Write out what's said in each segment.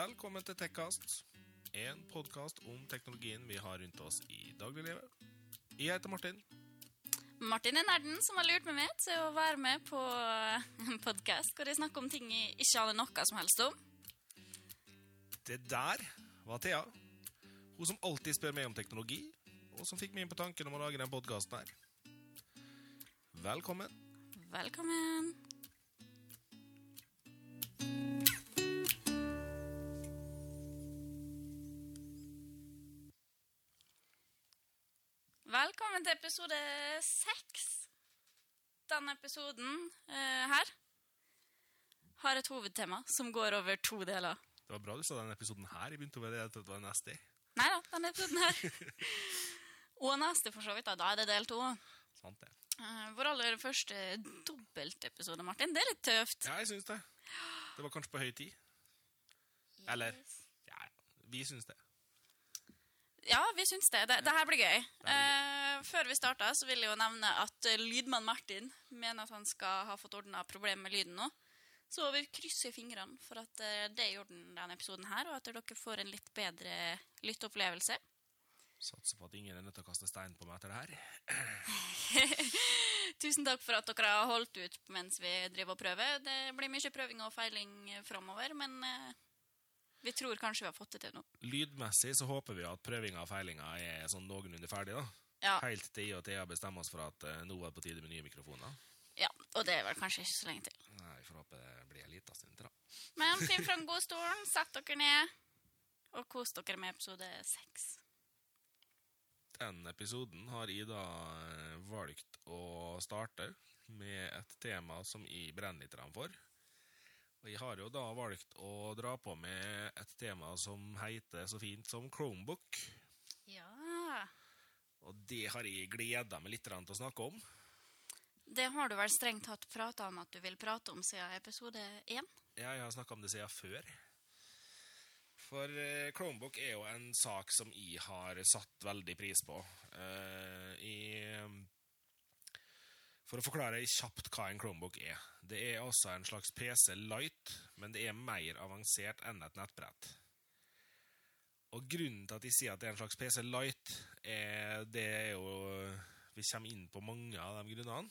Velkommen til Tekkast, en podkast om teknologien vi har rundt oss i dagliglivet. Jeg heter Martin. Martin er nerden som har lurt meg med til å være med på en podkast hvor jeg snakker om ting jeg ikke aner noe som helst om. Det der var Thea. Hun som alltid spør meg om teknologi, og som fikk meg inn på tanken om å lage den podkasten her. Velkommen. Velkommen. Episode seks. Denne episoden eh, her har et hovedtema som går over to deler. Det var bra du sa denne episoden her. Jeg begynte å være det var neste. Nei da, denne episoden her. Og neste, for så vidt. Da, da er det del to. Sant det. Eh, vår aller første dobbeltepisode, Martin. Det er litt tøft. Ja, jeg syns det. Det var kanskje på høy tid. Eller Ja, vi syns det. Ja, vi syns det. det. Det her blir gøy. Eh, før vi starta, så vil jeg jo nevne at eh, lydmann Martin mener at han skal ha fått ordna problemer med lyden nå. Så vi krysser fingrene for at eh, det er i orden denne episoden her, og at dere får en litt bedre lytteopplevelse. Satser på at ingen er nødt til å kaste stein på meg etter det her. Tusen takk for at dere har holdt ut mens vi driver og prøver. Det blir mye prøving og feiling framover, men vi tror kanskje vi har fått det til nå. Lydmessig så håper vi at prøvinga og feilinga er sånn noenlunde ferdig, da. Ja. Helt til I og Thea bestemmer oss for at eh, nå er det på tide med nye mikrofoner. Ja, og det er vel kanskje ikke så lenge til. Nei, Vi får håpe det blir en liten stund til, da. Men finn fram godstolen, sett dere ned, og kos dere med episode seks. Den episoden har Ida eh, valgt å starte med et tema som jeg brenner litt for. Og jeg har jo da valgt å dra på med et tema som heter så fint som Chromebook. Ja. Og det har jeg gleda meg litt til å snakke om. Det har du vel strengt tatt prata om at du vil prate om siden episode én? Ja, jeg har snakka om det siden før. For eh, Chromebook er jo en sak som jeg har satt veldig pris på. Eh, i, for å forklare kjapt hva en Chromebook er. Det er også en slags PC Light, men det er mer avansert enn et nettbrett. Og grunnen til at de sier at det er en slags PC Light, er, det er jo Vi kommer inn på mange av de grunnene.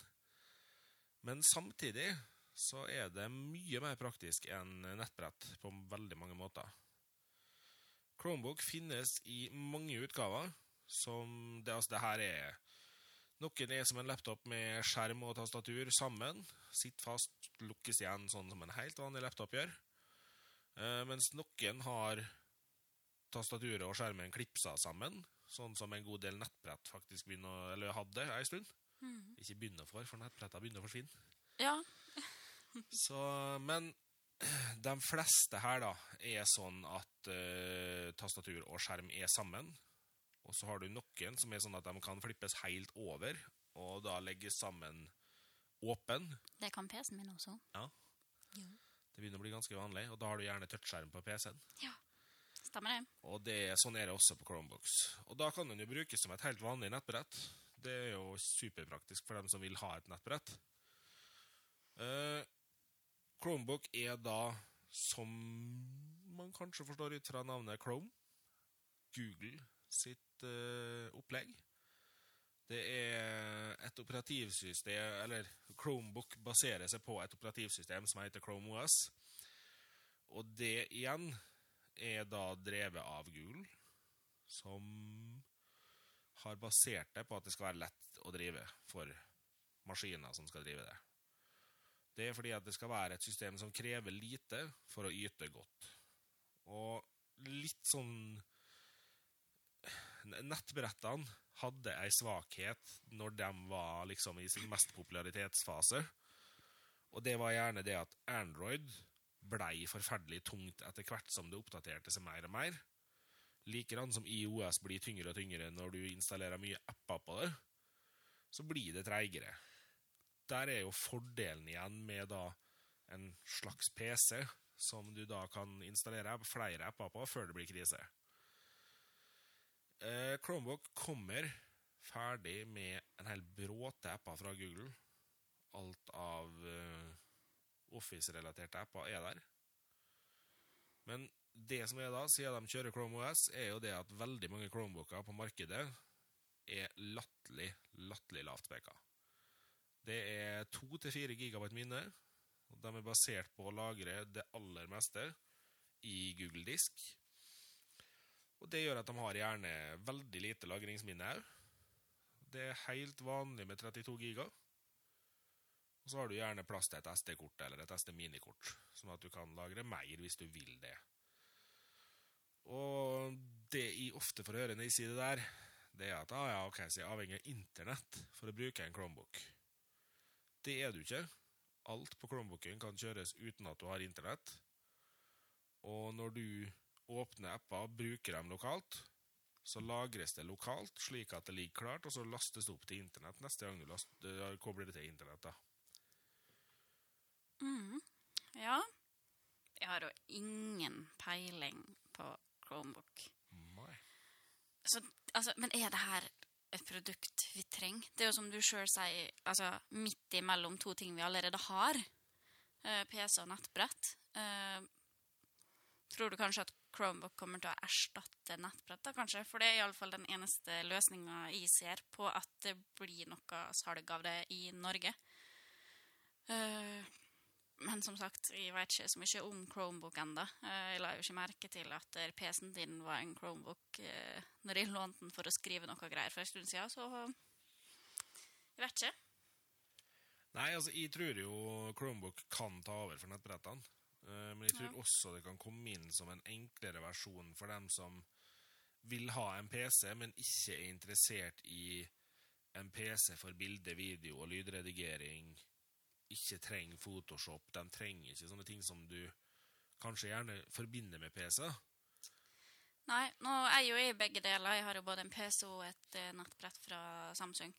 Men samtidig så er det mye mer praktisk enn nettbrett på veldig mange måter. Chromebook finnes i mange utgaver. Som det, altså det her er Noen er som en laptop med skjerm og tastatur sammen. Sitter fast, lukkes igjen, sånn som en helt vanlig laptop gjør. Eh, mens noen har tastaturet og skjermen klipsa sammen, sånn som en god del nettbrett faktisk begynner, eller hadde ei stund. Ikke begynner for, for nettbretta begynner å forsvinne. Ja. Så, men de fleste her da er sånn at uh, tastatur og skjerm er sammen. Og så har du noen som er sånn at de kan flippes helt over, og da legges sammen åpen. Det kan PC-en min også. Ja, Jo. det begynner å bli ganske vanlig, og da har du gjerne touchskjerm på PC-en. ja. Stemmer det. Og det, sånn er det også på Chromebooks. Og da kan den jo brukes som et helt vanlig nettbrett. Det er jo superpraktisk for dem som vil ha et nettbrett. Uh, Chromebook er da, som man kanskje forstår ut fra navnet Chrome, Google sitt uh, opplegg. Det er et operativsystem Eller Chromebook baserer seg på et operativsystem som heter Chrome OS. Og det igjen er da drevet av Google, som har basert det på at det skal være lett å drive for maskiner som skal drive det. Det er fordi at det skal være et system som krever lite for å yte godt. Og litt sånn Nettbrettene hadde ei svakhet når de var liksom i sin mest popularitetsfase. Og det var gjerne det at Android blei forferdelig tungt etter hvert som det oppdaterte seg mer og mer. Likedan som IOS blir tyngre og tyngre når du installerer mye apper på det, så blir det treigere. Der er jo fordelen igjen med da en slags PC som du da kan installere flere apper på før det blir krise. Eh, Chromebook kommer ferdig med en hel bråte apper fra Google. Alt av eh, Office-relaterte apper er der. Men det som er da, siden de kjører Chrome OS, er jo det at veldig mange Chromebooker på markedet er latterlig, latterlig lavt peka. Det er 2-4 gigabyte minne, og de er basert på å lagre det aller meste i Google Disk. Og det gjør at de har gjerne veldig lite lagringsminne òg. Det er helt vanlig med 32 giga. Og så har du gjerne plass til et SD-kort eller et SD-minikort, sånn at du kan lagre mer hvis du vil det. Og det jeg ofte får høre når jeg sier det der, det er at ah, ja, ok, så jeg er avhengig av internett for å bruke en Chromebook. Det er du ikke. Alt på Chromebooken kan kjøres uten at du har internett. Og når du åpner apper og bruker dem lokalt, så lagres det lokalt, slik at det ligger klart, og så lastes det opp til internett neste gang du laster, kobler det til internett. da. Mm. Ja. Jeg har jo ingen peiling på Chromebook. Nei. Så, altså, men er det her et produkt vi trenger? Det er jo som du sjøl sier, altså midt imellom to ting vi allerede har. eh, PC og nettbrett. Uh, tror du kanskje at Chromebook kommer til å erstatte nettbrett, da, kanskje? For det er iallfall den eneste løsninga jeg ser på at det blir noe salg av det i Norge. Eh, men som sagt, jeg vet ikke så mye om Chromebook ennå. Jeg la jo ikke merke til at PC-en din var en Chromebook eh, når jeg lånte den for å skrive noe greier for en stund siden, så jeg vet ikke. Nei, altså, jeg tror jo Chromebook kan ta over for nettbrettene. Eh, Men jeg tror også det kan komme inn som en enklere versjon for dem som vil ha en PC, men ikke er interessert i en PC for bilde, video og lydredigering. Ikke trenger Photoshop. De trenger ikke sånne ting som du kanskje gjerne forbinder med PC. Nei, nå er jo jeg begge deler. Jeg har jo både en PC og et eh, nettbrett fra Samsung.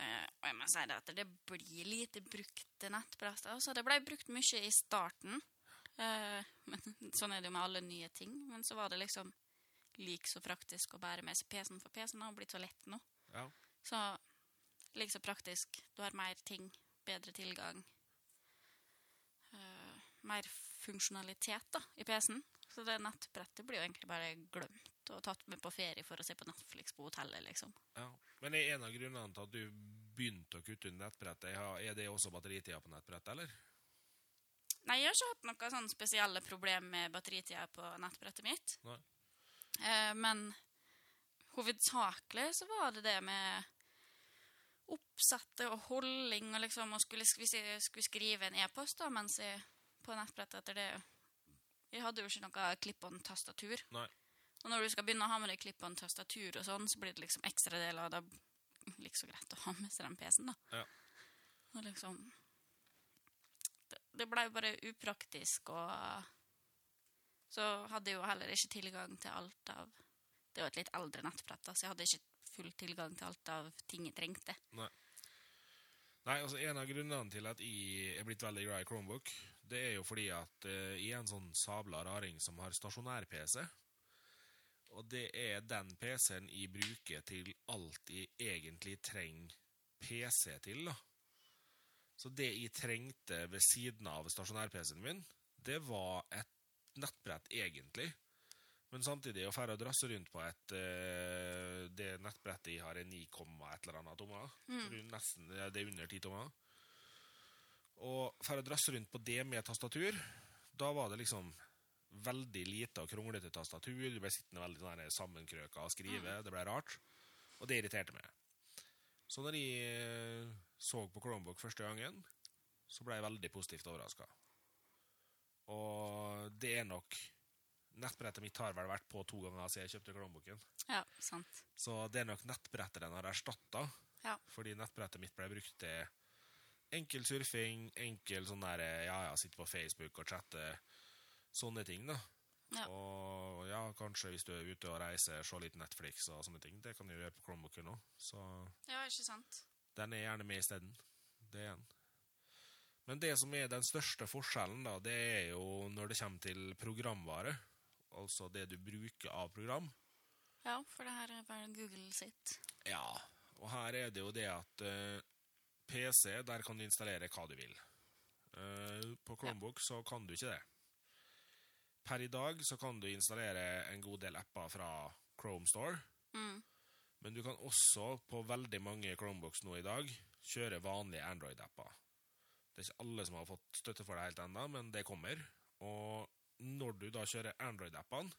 Eh, og jeg må si det at det blir lite brukte nettbrett. Altså, det ble brukt mye i starten. Uh, men sånn er det jo med alle nye ting. Men så var det liksom like så praktisk å bære med seg PC-en, for PC-en har blitt så lett nå. Ja. Så like så praktisk. Du har mer ting, bedre tilgang. Uh, mer funksjonalitet da, i PC-en. Så det nettbrettet blir jo egentlig bare glemt og tatt med på ferie for å se på Netflix på hotellet, liksom. ja. Men er en av grunnene til at du begynte å kutte ut nettbrettet, er det også batteritida på nettbrettet, eller? Nei, jeg har ikke hatt noe sånn spesielle problem med batteritida på nettbrettet mitt. Eh, men hovedsakelig så var det det med oppsettet og holding og liksom, og skulle, hvis jeg skulle skrive en e-post da, mens jeg på nettbrettet etter det Jeg hadde jo ikke noe klipp-on-tastatur. Nei. Og når du skal begynne å ha med deg klippene til tastatur og sånn, så blir det liksom ekstra del av det. like så greit å ha med seg den PC-en, da. Ja. Og liksom Det, det blei bare upraktisk, og så hadde jeg jo heller ikke tilgang til alt av Det var et litt eldre nettbrett, så jeg hadde ikke full tilgang til alt av ting jeg trengte. Nei. Nei, altså En av grunnene til at jeg er blitt veldig glad i Chromebook, det er jo fordi at uh, jeg er en sånn sabla raring som har stasjonær-PC. Og det er den PC-en jeg bruker til alt jeg egentlig trenger PC til. da. Så det jeg trengte ved siden av stasjonær-PC-en min, det var et nettbrett, egentlig. Men samtidig å dra og drasse rundt på et eh, Det nettbrettet jeg har, er 9, et eller annet tommer. Mm. Nesten, det er under 10 tommer. Og dra drasse rundt på det med tastatur, da var det liksom veldig lite og kronglete tastatur. Du ble sittende veldig sånn sammenkrøka og skrive. Det ble rart. Og det irriterte meg. Så når jeg eh, så på Chromebook første gangen, så ble jeg veldig positivt overraska. Og det er nok Nettbrettet mitt har vel vært på to ganger siden jeg kjøpte Chromebooken. Ja, sant. Så det er nok nettbrettet den har erstatta. Ja. Fordi nettbrettet mitt ble brukt til enkel surfing, enkel sånn der Ja, ja, sitte på Facebook og chatte. Sånne ting, da. Ja. Og ja, kanskje hvis du er ute og reiser, se litt Netflix og sånne ting. Det kan du gjøre på Chromebooken òg. Så ja, ikke sant? den er gjerne med isteden. Det er den. Men det som er den største forskjellen, da, det er jo når det kommer til programvare. Altså det du bruker av program. Ja, for det her er bare Google sitt. Ja, og her er det jo det at uh, PC, der kan du installere hva du vil. Uh, på Chromebook så kan du ikke det. Per i dag så kan du installere en god del apper fra Chrome Store. Mm. Men du kan også på veldig mange Chromebooks nå i dag kjøre vanlige Android-apper. Det er ikke alle som har fått støtte for det helt ennå, men det kommer. Og når du da kjører Android-appene,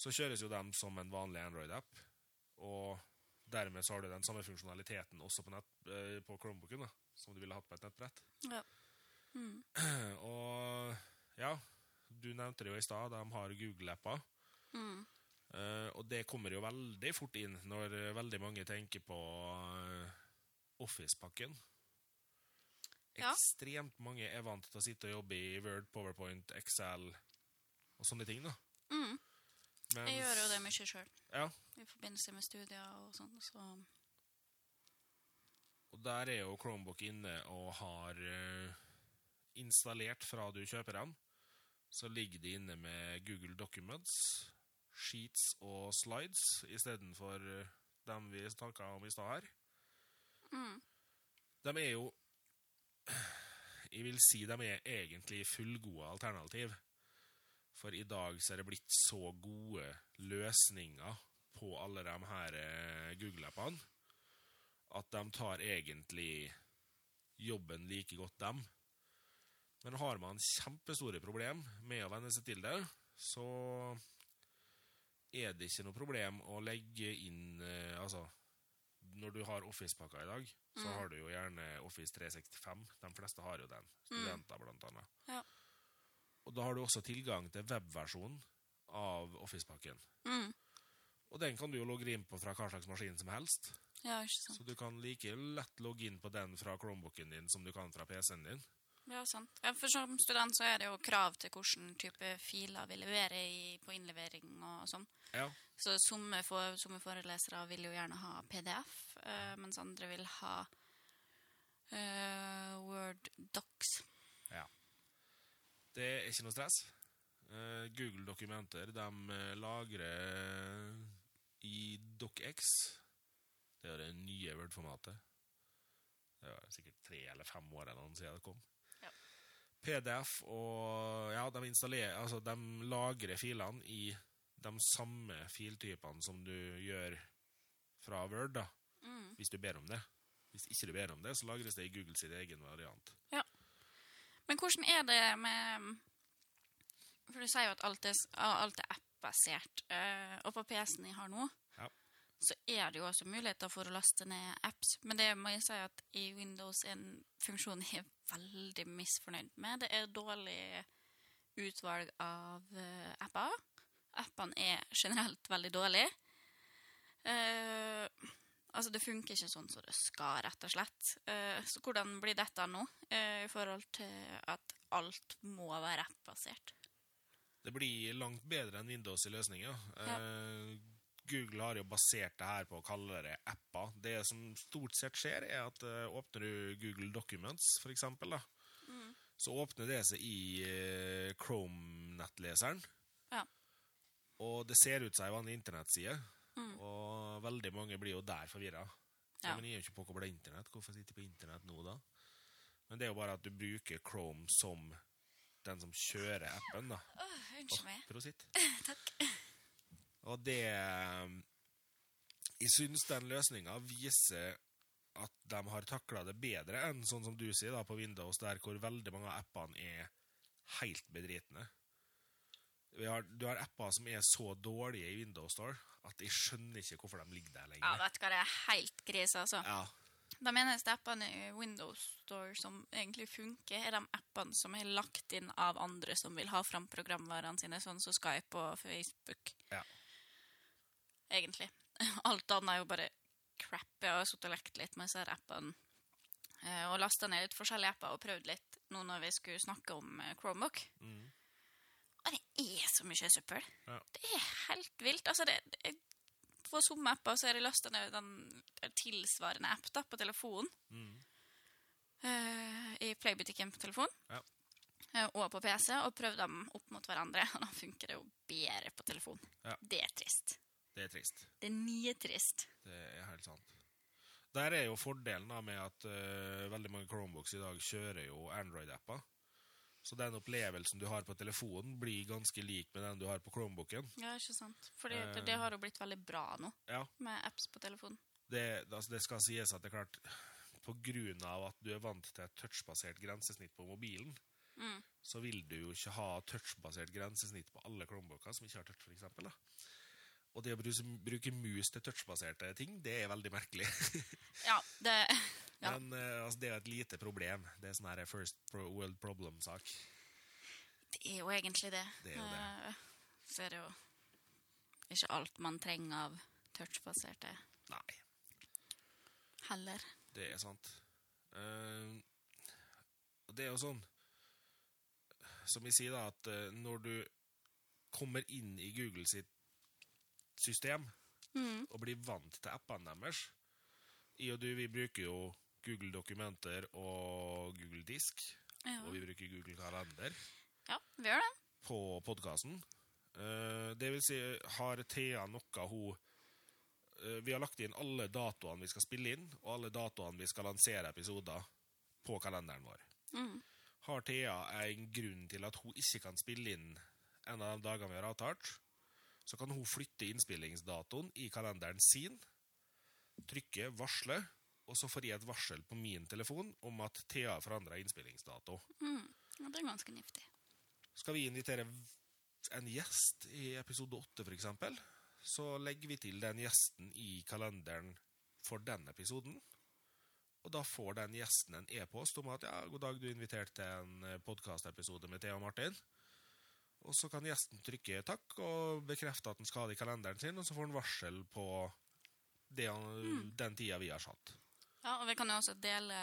så kjøres jo dem som en vanlig Android-app. Og dermed så har du den samme funksjonaliteten også på, nett, eh, på Chromebooken da, som du ville hatt på et nettbrett. Ja. Mm. Og ja, du nevnte det jo i stad, de har Google-apper. Mm. Uh, og det kommer jo veldig fort inn når eh, veldig mange tenker på uh, Office-pakken. Ja. Ekstremt mange er vant til å sitte og jobbe i Word, PowerPoint, Excel og sånne ting. da. Mm. Mens- Jeg gjør jo det mye sjøl Ja, i forbindelse med studier og sånn. Så og der er jo Chromebook inne og har uh, installert fra du kjøper dem. Så ligger de inne med Google Documents, Sheets og Slides istedenfor uh, dem vi snakka om i stad her. mm. De er jo Jeg vil si de er egentlig fullgode alternativ. For i dag så er det blitt så gode løsninger på alle de her eh, Google-appene at de tar egentlig jobben like godt, dem. Men har man kjempestore problem med å venne seg til det, så er det ikke noe problem å legge inn eh, Altså, når du har Office-pakka i dag, så Mm. har du jo gjerne Office 365. De fleste har jo den. Studenter, blant annet. Ja. Og da har du også tilgang til webversjonen av Office-pakken. Mm. Og den kan du jo logge inn på fra hva slags maskin som helst. Ja, ikke sant. Så du kan like lett logge inn på den fra Chromebooken din som du kan fra PC-en din. Ja, sant. Ja, for som student så er det jo krav til hvilken type filer vi leverer i, på innlevering og sånn. Ja. Så somme, for, somme forelesere vil jo gjerne ha PDF, eh, mens andre vil ha eh, Word Docs. Ja. Det er ikke noe stress. Eh, Google-dokumenter de eh, lagrer i DocX. Det er det nye Word-formatet. Det var sikkert tre eller fem år siden det kom. PDF og Ja, de Altså, de lagrer filene i de samme filtypene som du gjør fra Word, da. Mm. Hvis du ber om det. Hvis ikke du ber om det, så lagres det i Google sin egen variant. Ja. Men hvordan er det med For du sier jo at alt er, alt er app-basert. eh, og på PC-en jeg har nå. Så er det jo også muligheter for å laste ned apps. Men det må jeg si at i Windows er en funksjon jeg er veldig misfornøyd med. Det er dårlig utvalg av eh, apper. Appene er generelt veldig dårlige. Uh, altså, det funker ikke sånn som det skal, rett og slett. Uh, så hvordan blir dette nå, uh, i forhold til at alt må være app-basert? Det blir langt bedre enn Windows i løsninga. Eh, Google har jo basert det her på å kalle det apper. Det som stort sett skjer, er at eh, åpner du Google Documents, for eksempel, da, Mm. så åpner det seg i eh, Chrome-nettleseren. Ja. Og det ser ut som ei vanlig internettside, Mm. og veldig mange blir jo der forvirra. Ja. Men jeg er jo ikke påkobla internett. Hvorfor sitter jeg på internett nå, da? Men det er jo bare at du bruker Chrome som den som kjører appen, da. Unnskyld meg. Prosit. Takk. Og det eh, Jeg syns den løsninga viser at de har takla det bedre enn sånn som du sier da på Windows, der hvor veldig mange av appene er helt bedritne. Vi har, du har apper som er så dårlige i Windows Store at jeg skjønner ikke hvorfor de ligger der Ja, lenger. vet du hva, det er helt krise, altså. Ja, De eneste appene i Windows Store som egentlig funker, er de appene som er lagt inn av andre som vil ha fram programvarene sine, sånn som Skype og Facebook. Ja. Egentlig. Alt annet er jo bare crap. Jeg har sittet og lekt litt med disse appene. eh, Og lasta ned litt forskjellige apper og prøvd litt nå når vi skulle snakke om eh, Chromebook. mm, Og det er så mye søppel. Ja. Det er helt vilt. Altså, det, det, på somme apper så er det lasta ned den tilsvarende app da, på telefonen. mm. Uh, I Playbutikken på telefon. Ja. Uh, og på PC, og prøvd dem opp mot hverandre. Og da funker det jo bedre på telefon. Ja. Det er trist. Det er trist. Det er nitrist. Det er helt sant. Der er jo fordelen da med at uh, veldig mange Chromebooks i dag kjører jo Android-apper. Så den opplevelsen du har på telefonen, blir ganske lik med den du har på Chromebooken. Ja, ikke sant. Fordi uh, det, har jo blitt veldig bra nå, Ja, med apps på telefonen. det, altså det skal sies at det er klart På grunn av at du er vant til et touchbasert grensesnitt på mobilen, Mm. så vil du jo ikke ha touchbasert grensesnitt på alle Chromebooker som ikke har touch, da. Og det å bruke, mus til touchbaserte ting, det er veldig merkelig. Ja, det Ja. Men eh, altså, det er jo et lite problem. Det er sånn her first world problem-sak. Det er jo egentlig det. Det er jo det. Eh, Så er det jo ikke alt man trenger av touchbaserte Nei, heller. det er sant. Eh, og det er jo sånn Som vi sier, da, at når du kommer inn i Google sitt system Mm. og blir vant til appene deres I og du, vi bruker jo Google Dokumenter og Google Disk, Ja. og vi bruker Google Kalender. ja, vi gjør det. på podkasten. det vil si, har Thea noe hun eh, Vi har lagt inn alle datoene vi skal spille inn, og alle datoene vi skal lansere episoder på kalenderen vår. Mm. Har Thea en grunn til at hun ikke kan spille inn en av de dagene vi har avtalt, så kan hun flytte innspillingsdatoen i kalenderen sin, trykke 'varsle', og så får jeg et varsel på min telefon om at Thea har forandra innspillingsdato. Mm. Det er ganske niftig. Skal vi invitere en gjest i episode 8 for eksempel, så legger vi til den gjesten i kalenderen for den episoden. Og da får den gjesten en e-post om at ja, god dag, du er invitert til en podkastepisode med Thea og Martin. Og så kan gjesten trykke takk og bekrefte at han skal ha det i kalenderen sin, og så får han varsel på det, han- den tida vi har satt. Ja, og vi kan jo også dele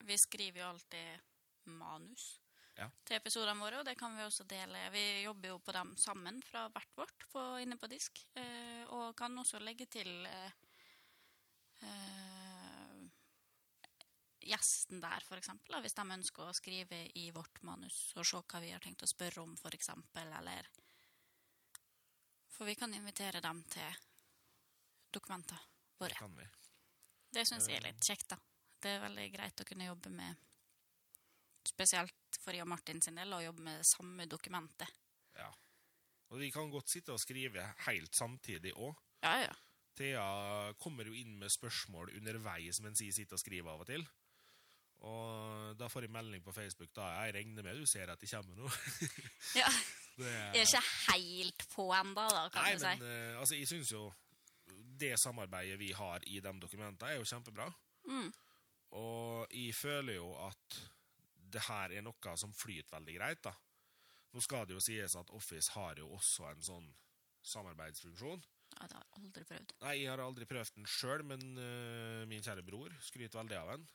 Vi skriver jo alltid manus Ja. til episodene våre, og det kan vi også dele. Vi jobber jo på dem sammen fra hvert vårt på, inne på disk, eh, og kan også legge til eh, eh, gjesten der, for eksempel, da, hvis de ønsker å skrive i vårt manus og se hva vi har tenkt å spørre om, for eksempel, eller For vi kan invitere dem til dokumenter Det våre. kan vi. Det syns jeg er litt kjekt, da. Det er veldig greit å kunne jobbe med Spesielt for jeg og Martin sin del, å jobbe med det samme dokumentet. Ja. Og vi kan godt sitte og skrive helt samtidig òg. Ja, ja. Thea kommer jo inn med spørsmål underveis mens jeg sitter og skriver av og til. Og da får jeg melding på Facebook da jeg regner med du ser at de kommer nå'. ja. Det Jeg er ikke helt på ennå, da, kan Nei, du men Nei, men altså, jeg syns jo det samarbeidet vi har i de dokumentene, er jo kjempebra. Mm. Og jeg føler jo at det her er noe som flyter veldig greit, da. Nå skal det jo sies at Office har jo også en sånn samarbeidsfunksjon. Ja, det har jeg aldri prøvd. Nei, jeg har aldri prøvd den sjøl, men uh, min kjære bror skryter veldig av den.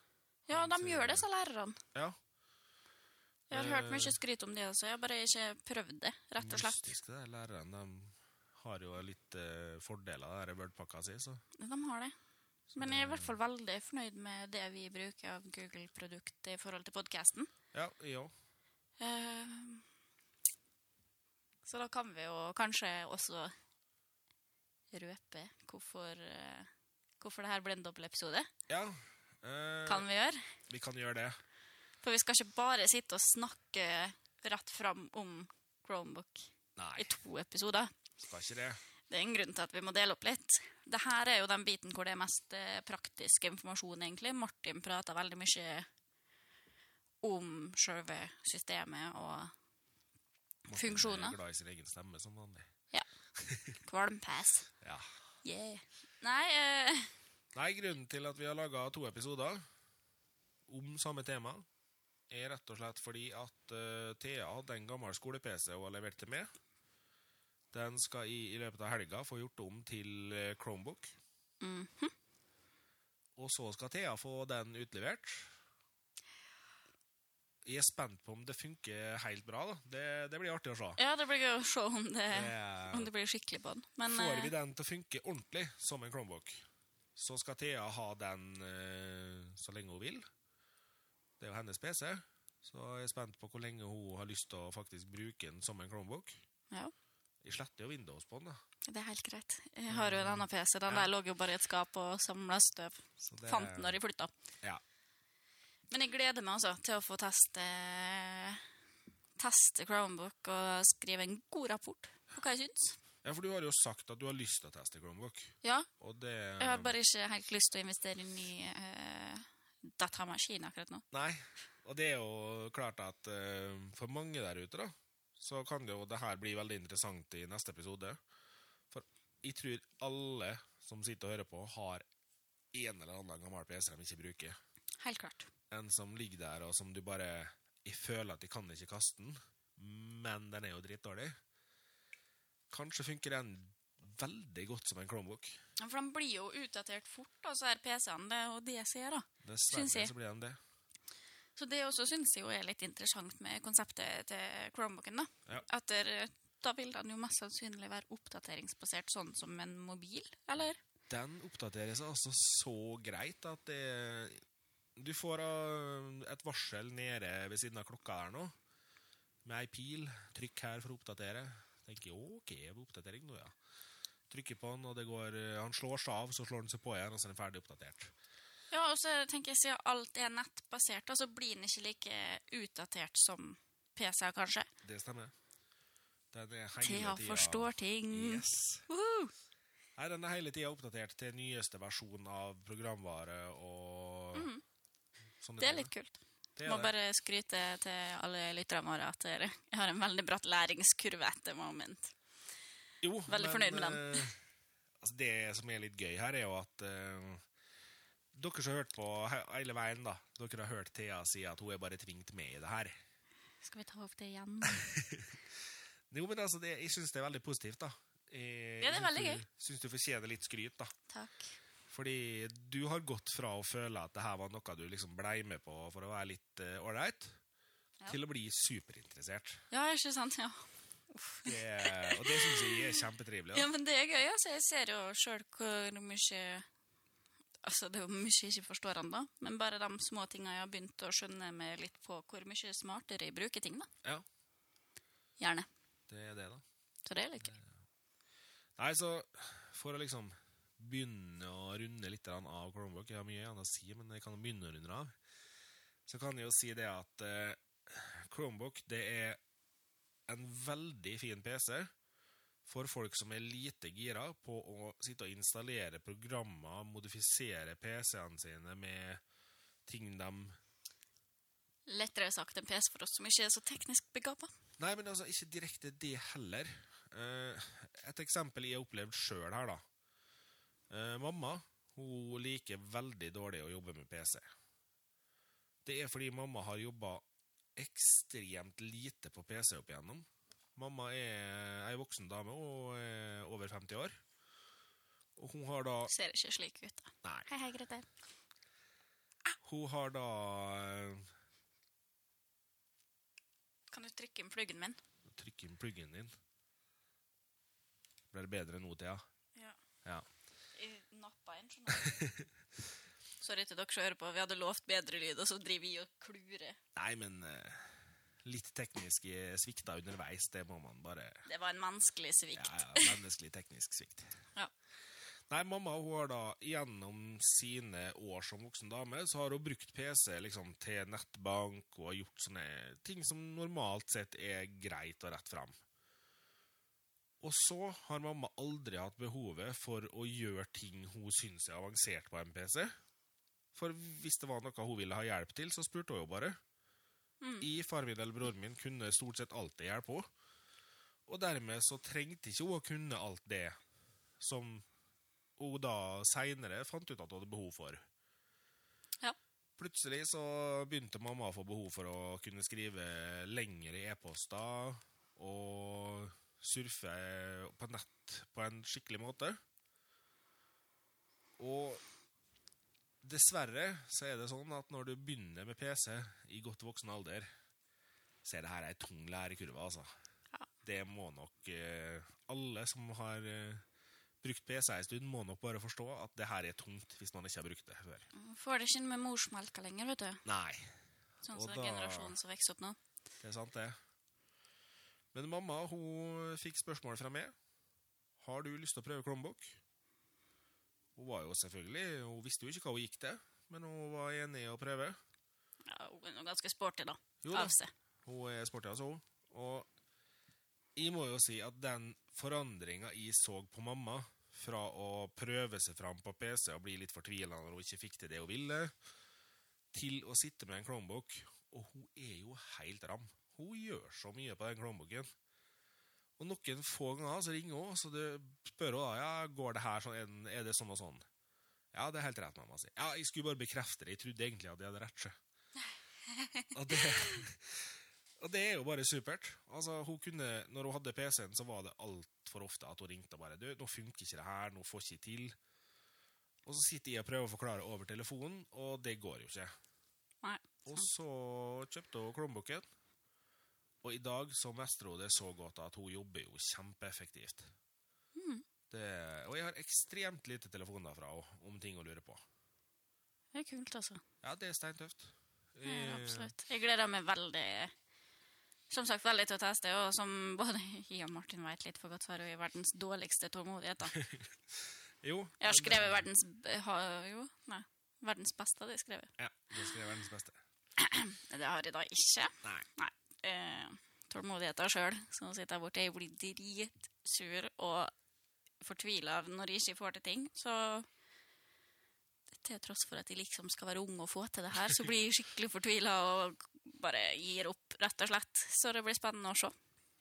Ja, de gjør det, sa lærerne. Ja. Jeg har hørt mye skryt om det også, jeg har bare ikke prøvd det, rett og slett. Mystisk, det lærerne. De har jo litt uh, fordeler av denne Word-pakka si, så De har det. Men jeg er i hvert fall veldig fornøyd med det vi bruker av Google-produkt i forhold til podkasten. ja, jeg òg. så da kan vi jo kanskje også røpe hvorfor, uh, hvorfor det her ble en dobbeltepisode. Ja. Eh, Kan vi gjøre? vi kan gjøre det. For vi skal ikke bare sitte og snakke rett fram om Chromebook Nei, i to episoder. skal ikke det. Det er en grunn til at vi må dele opp litt. Dette er jo den biten hvor det er mest eh, praktisk informasjon, egentlig. Martin prater veldig mye om selve systemet og Martin Funksjoner. er glad i sin egen stemme, som vanlig. kvalmpass. Ja. Yeah. Nei, eh, Nei, grunnen til at vi har laga to episoder om samme tema, er rett og slett fordi at uh, Thea hadde en gammel skole-PC hun har levert til meg. Den skal i, i løpet av helga få gjort om til uh, Chromebook. mhm. Og så skal Thea få den utlevert. Jeg er spent på om det funker helt bra. da. Det, det blir artig å se. Ja, det blir gøy å se om det, Det- om det blir skikkelig på den. Men Får eh, vi den til å funke ordentlig som en Chromebook, så skal Thea ha den eh, så lenge hun vil. Det er jo hennes PC, så jeg er spent på hvor lenge hun har lyst til å faktisk bruke den som en Chromebook. ja, Jeg sletter jo Windows på den, da. det er helt greit. Jeg har jo en annen PC. Den Ja. der lå jo bare i et skap og samla støv. Så det- Fant den når jeg flytta. Ja. Men jeg gleder meg altså til å få teste teste Chromebook og skrive en god rapport på hva jeg syns. Ja, for du har jo sagt at du har lyst til å teste Chromebook. Ja, det jeg har bare ikke helt lyst til å investere i ny uh, datamaskin akkurat nå. Nei. Og det er jo klart at uh, for mange der ute, da, så kan det jo det her bli veldig interessant i neste episode. For jeg tror alle som sitter og hører på, har en eller annen gammel PC de ikke bruker. Helt klart. En som ligger der, og som du bare Jeg føler at jeg kan ikke kaste den, men den er jo dritdårlig. Kanskje funker den veldig godt som en Chromebook. Ja, For de blir jo utdatert fort, altså her PC-ene. Det er jo det jeg ser, da. Dessverre så blir den det. Så det også syns jeg jo er litt interessant med konseptet til Chromebooken. da. Ja. At der, da vil den jo mest sannsynlig være oppdateringsbasert, sånn som en mobil, eller? Den oppdateres altså så greit at det Du får uh, et varsel nede ved siden av klokka her nå, med ei pil. Trykk her for å oppdatere. Tenker jeg, OK, oppdatering nå, ja. Trykker på den, og det går uh, Han slår seg av, så slår den seg på igjen, og så er den ferdig oppdatert. Ja, og så tenker jeg siden alt er nettbasert, så så blir den ikke like utdatert som PC-er, kanskje. Det stemmer. Den er hele Thea tida- forstår ting. Yes. Woohoo! Nei, den er hele tida oppdatert til nyeste versjon av programvare og sånne Mhm. Det er litt kult. Må bare skryte til alle lytterne våre at jeg har en veldig bratt læringskurve etter moment. Jo, Veldig fornøyd med den. eh, altså det som er litt gøy her, er jo at uh, dere som har hørt på hele veien, da, dere har hørt Thea si at hun er bare tvingt med i det her. Skal vi ta opp det igjen? Jo, men altså, det, jeg syns det er veldig positivt, da. Jeg, Ja, det er veldig gøy. Syns du fortjener litt skryt, da. Takk. Fordi du har gått fra å føle at det her var noe du liksom blei med på for å være litt ålreit, Ja. til å bli superinteressert. Ja, ikke sant? Ja. Det, og det syns jeg er kjempetrivelig. ja, men det er gøy. Altså. Jeg ser jo sjøl hvor mye Altså, det er jo mye jeg ikke forstår ennå, men bare de små tinga jeg har begynt å skjønne meg litt på hvor mye smartere jeg bruker ting, da. Ja, Gjerne. det er det, da. Så det er litt gøy. Nei, så for å liksom begynne å runde litt av Chromebook Jeg har mye annet å si, men jeg kan begynne å runde av. Så kan jeg jo si det at eh, Chromebook det er en veldig fin PC for folk som er lite gira på å sitte og installere programmer, modifisere PC-ene sine med ting de Lettere sagt enn PC for oss som ikke er så teknisk begava. Nei, men altså, ikke direkte det heller. Eh, et eksempel jeg har opplevd sjøl her, da. Eh, mamma hun liker veldig dårlig å jobbe med PC. Det er fordi mamma har jobba ekstremt lite på PC opp igjennom. Mamma er ei voksen dame og er over 50 år. Og hun har da Ser ikke slik ut. da. Nei. Hei, hei, Grete. Hun har da eh, Kan du trykke inn pluggen min? Trykke inn pluggen din. Blir det bedre nå, Thea? Ja. Ja. Nappa skjønner. Sorry til dere som hører på. Vi hadde lovt bedre lyd, og så driver vi og klurer. Nei, men uh, litt teknisk eh, svikta underveis, det må man bare Det var en menneskelig svikt. Ja, ja, menneskelig teknisk svikt. Ja. Nei, mamma hun har da gjennom sine år som voksen dame, så har hun brukt PC liksom til nettbank og har gjort sånne ting som normalt sett er greit og rett fram. Og så har mamma aldri hatt behovet for å gjøre ting hun syns er avansert på en PC. For hvis det var noe hun ville ha hjelp til, så spurte hun jo bare. I far min eller broren min kunne stort sett alltid hjelpe henne. Og dermed så trengte ikke hun å kunne alt det som hun da seinere fant ut at hun hadde behov for. Ja. Plutselig så begynte mamma å få behov for å kunne skrive lengre e-poster og surfe på nett på en skikkelig måte. Og dessverre så er det sånn at når du begynner med PC i godt voksen alder, så er det her ei tung lærekurve, altså. Ja. Det må nok eh, alle som har eh, brukt PC en stund, må nok bare forstå at det her er tungt hvis man ikke har brukt det før. Får det ikke med morsmelka lenger, vet du. Nei, Sånn som da- generasjonen som vokser opp nå. det er sant det. Men mamma hun fikk spørsmål fra meg. Har du lyst til å prøve klombok? Hun var jo selvfølgelig, hun visste jo ikke hva hun gikk til, men hun var enig i å prøve. Ja, hun er ganske sporty, da. Jo da. Hun er sporty, altså. Og jeg må jo si at den forandringa jeg så på mamma, fra å prøve seg fram på PC og bli litt fortvila når hun ikke fikk til det hun ville, til å sitte med en klombok, og hun er jo helt ram. Hun gjør så mye på den Chromebooken. Og noen få ganger så ringer hun, så du spør hun da, ja, går det her sånn, er det sånn og sånn? Ja, det er helt rett, mamma sier. Ja, jeg skulle bare bekrefte det, jeg trodde egentlig at jeg hadde rett. Og det, og det er jo bare supert. Altså, hun kunne, når hun hadde PC-en, så var det altfor ofte at hun ringte og bare Du, nå funker ikke det her, nå får ikke til. Og så sitter jeg og prøver å forklare over telefonen, og det går jo ikke. Nei. Og så kjøpte hun Chromebooken, og i dag så mestrer hun det så godt at hun jobber jo kjempeeffektivt. Det, og jeg har ekstremt lite telefoner fra henne om ting hun lurer på. Det er kult, altså. Ja, det er steintøft. Ja, absolutt. Jeg gleder meg veldig som sagt, veldig til å teste, og som både jeg og Martin vet litt for godt, så har jeg verdens dårligste tålmodighet. Jo. Jeg har skrevet verdens ha, Jo, nei. Verdens beste hadde jeg skrevet. Ja, det skrev verdens beste. Det har jeg da ikke. Nei. Nei. Eh, tålmodigheten sjøl. Så sitter jeg borte. Jeg blir dritsur og fortvila når jeg ikke får til ting. Så til tross for at jeg liksom skal være ung og få til det her, så blir jeg skikkelig fortvila og bare gir opp, rett og slett. Så det blir spennende å se.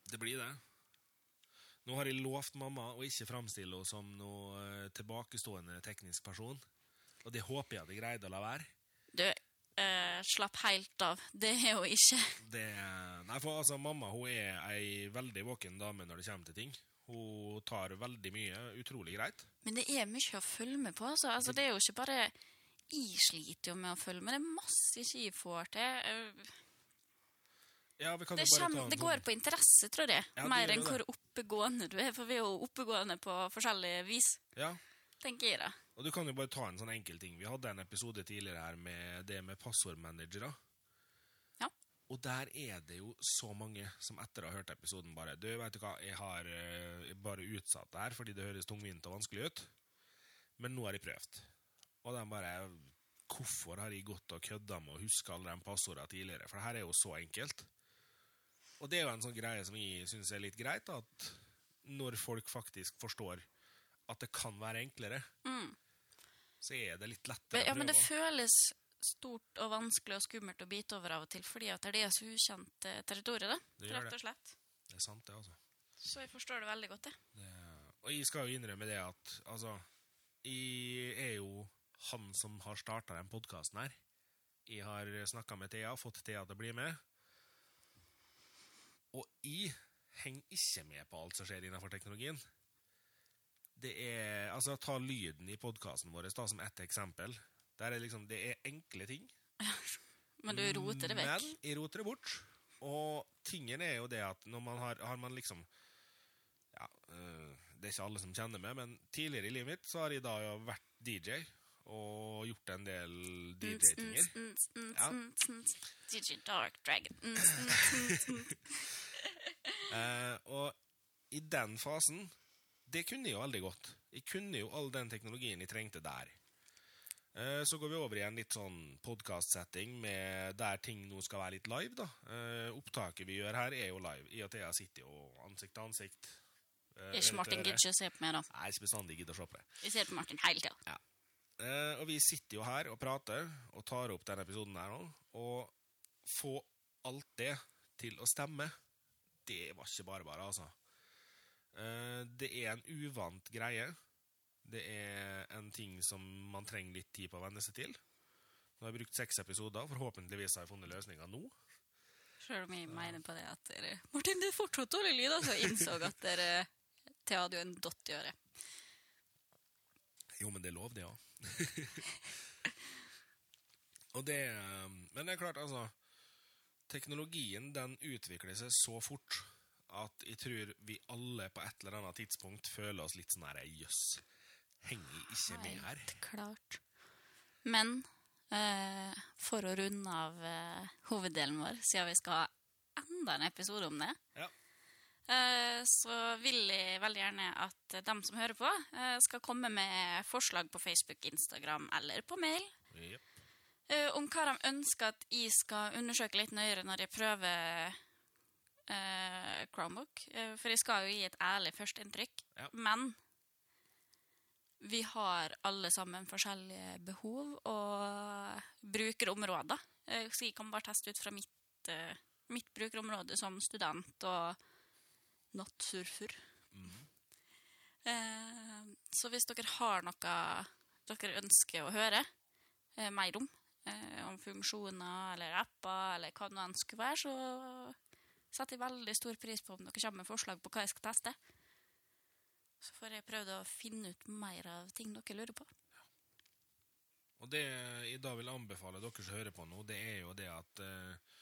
Det blir det. Nå har jeg lovt mamma å ikke framstille henne som noe eh, tilbakestående teknisk person. Og det håper jeg at jeg greide å la være. Du, eh, slapp helt av. Det er jo ikke Det, nei, for altså, mamma hun er ei veldig våken dame når det kommer til ting. Hun tar veldig mye utrolig greit. Men det er mye å følge med på. Altså. Altså, det er jo ikke bare Jeg sliter jo med å følge med. Det er masse ikke jeg får til. Ja, vi kan Det, en det går på interesse, tror jeg. Ja, Mer enn hvor oppegående du er. For vi er jo oppegående på forskjellig vis, Ja, tenker jeg da. Og du kan jo bare ta en sånn enkel ting. Vi hadde en episode tidligere her med det med passordmanagere. Ja. Og der er det jo så mange som etter å ha hørt episoden bare Du, vet du hva, jeg har eh, bare utsatt det her fordi det høres tungvint og vanskelig ut. Men nå har jeg prøvd. Og de bare Hvorfor har jeg gått og kødda med å huske alle de passordene tidligere? For det her er jo så enkelt. Og det er jo en sånn greie som jeg syns er litt greit, at når folk faktisk forstår at det kan være enklere, Mm. Så er det litt Men, lettere ja, å men det føles stort og vanskelig og skummelt å bite over av og til, fordi at det er så ukjent eh, territorium, da. Det Rett og slett. Det er sant, det, altså. Så jeg forstår det veldig godt, det. Det, og jeg skal jo innrømme det at altså, jeg er jo han som har starta den podkasten her. Jeg har snakka med Thea, fått Thea til å bli med. Og jeg henger ikke med på alt som skjer innenfor teknologien. Det er Altså, ta lyden i podkasten vår da, som ett eksempel. Der er liksom, det er enkle ting. Men du roter det vekk. Men jeg roter det bort. Og tingen er jo det at når man har, har man liksom Ja, øh, det er ikke alle som kjenner meg, men tidligere i livet mitt så har jeg da jo vært DJ og gjort en del DJ-tinger. Mm, mm, mm, Ja. DJ Dark Dragon. Eh, og i den fasen Det kunne jeg jo veldig godt. Jeg kunne jo all den teknologien jeg trengte der. Eh, så går vi over i en litt sånn podkast-setting der ting nå skal være litt live. da. Eh, opptaket vi gjør her, er jo live. I og Thea sitter jo ansikt til ansikt. Det er Ikke Martin gidder å se på meg, da. Nei, ikke bestandig gidder å se på det. Vi ser på Martin hele tida. Ja. og vi sitter jo her og prater og tar opp denne episoden her nå. Og få alt det til å stemme, det var ikke bare bare, altså. Eh, det er en uvant greie. Det er en ting som man trenger litt tid på å venne seg til. Nå har jeg brukt seks episoder. Forhåpentligvis har jeg funnet løsninger nå. Sjøl om jeg mener på det at dere Martin, det er fortsatt dårlig lyd, altså. Jeg innså at dere Thea hadde jo en dott i øret. Jo, men det er lov, det òg. og det eh, Men det er klart, altså Teknologien den utvikler seg så fort at jeg tror vi alle på et eller annet tidspunkt føler oss litt sånn her Jøss, henger ikke med her? Helt klart. Men eh, for å runde av eh, hoveddelen vår, siden vi skal ha enda en episode om det, Ja. eh, så vil jeg veldig gjerne at dem som hører på, eh, skal komme med forslag på Facebook, Instagram eller på mail Jep. eh, om hva de ønsker at jeg skal undersøke litt nøyere når jeg prøver eh, Chromebook, eh, for jeg skal jo gi et ærlig førsteinntrykk. Ja. Men vi har alle sammen forskjellige behov og brukerområder. Eh, Så jeg kan bare teste ut fra mitt, eh, mitt brukerområde som student og nattsurfer. Mm. Så hvis dere har noe dere ønsker å høre mer om, om funksjoner eller apper eller hva det nå enn skulle være, så setter veldig stor pris på om dere kommer med forslag på hva jeg skal teste. Så får jeg prøvd å finne ut mer av ting dere lurer på. Og det jeg da vil anbefale dere som hører på nå, det er jo det at eh,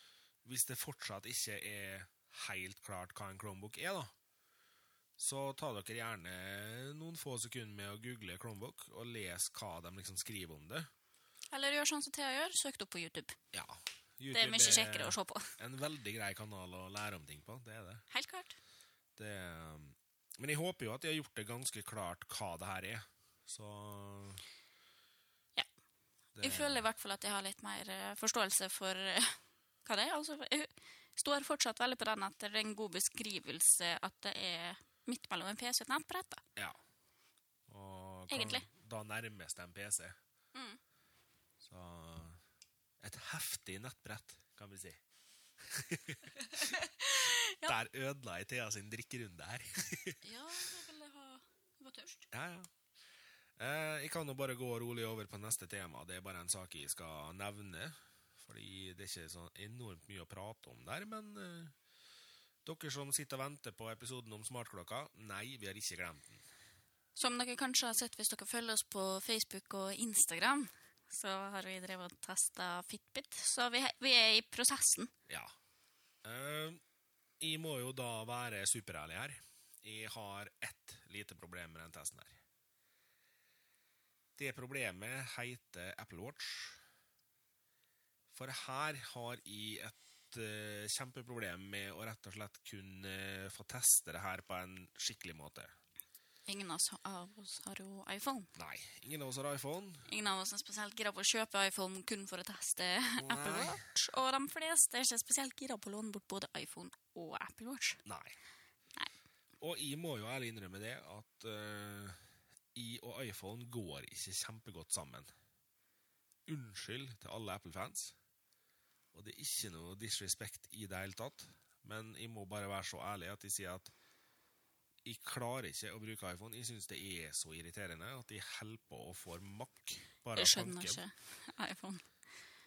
hvis det fortsatt ikke er helt klart hva en Chromebook er, da, så ta dere gjerne noen få sekunder med å google Chromebook og les hva de liksom skriver om det. Eller gjør sånn som Thea gjør, søk det opp på YouTube. Ja. Det er mye kjekkere å se på. en veldig grei kanal å lære om ting på. Det er det. Helt klart. det men jeg håper jo at de har gjort det ganske klart hva det her er. Så Ja. det- Jeg føler i hvert fall at jeg har litt mer eh, forståelse for eh, hva det er. Altså, jeg står fortsatt veldig på den at det er en god beskrivelse at det er midt mellom en PC og et nettbrett. da. Ja. Og kan- Egentlig. Da nærmes det en PC. Mm. Så et heftig nettbrett, kan vi si. Ja. Der ødela jeg Thea sin drikkerunde her. Ja, jeg ville ha var tørst. ja, ja. Eh, jeg kan jo bare gå rolig over på neste tema. Det er bare en sak jeg skal nevne. Fordi det er ikke så enormt mye å prate om der, men eh, dere som sitter og venter på episoden om smartklokka, nei, vi har ikke glemt den. Som dere kanskje har sett hvis dere følger oss på Facebook og Instagram, så har vi drevet og testa Fitbit. Så vi, vi er i prosessen. Ja. Uh, jeg må jo da være superærlig her. Jeg har ett lite problem med den testen her. Det problemet heter Apple Watch. For her har jeg et uh, kjempeproblem med å rett og slett kunne få teste det her på en skikkelig måte. Ingen av oss, har jo iPhone. Nei, ingen av oss har iPhone. Ingen av oss er spesielt gira på å kjøpe iPhone kun for å teste Apple Watch. Og de fleste er ikke spesielt gira på å låne bort både iPhone og Apple Watch. Nei. Nei. Og jeg må jo ærlig innrømme det at uh, jeg og iPhone går ikke kjempegodt sammen. Unnskyld til alle Apple-fans. Og det er ikke noe disrespect i det hele tatt. Men jeg må bare være så ærlig at jeg sier at jeg klarer ikke å bruke iPhone. Jeg syns det er så irriterende at jeg holder på å få makk. bare Jeg skjønner tanken. ikke iPhone.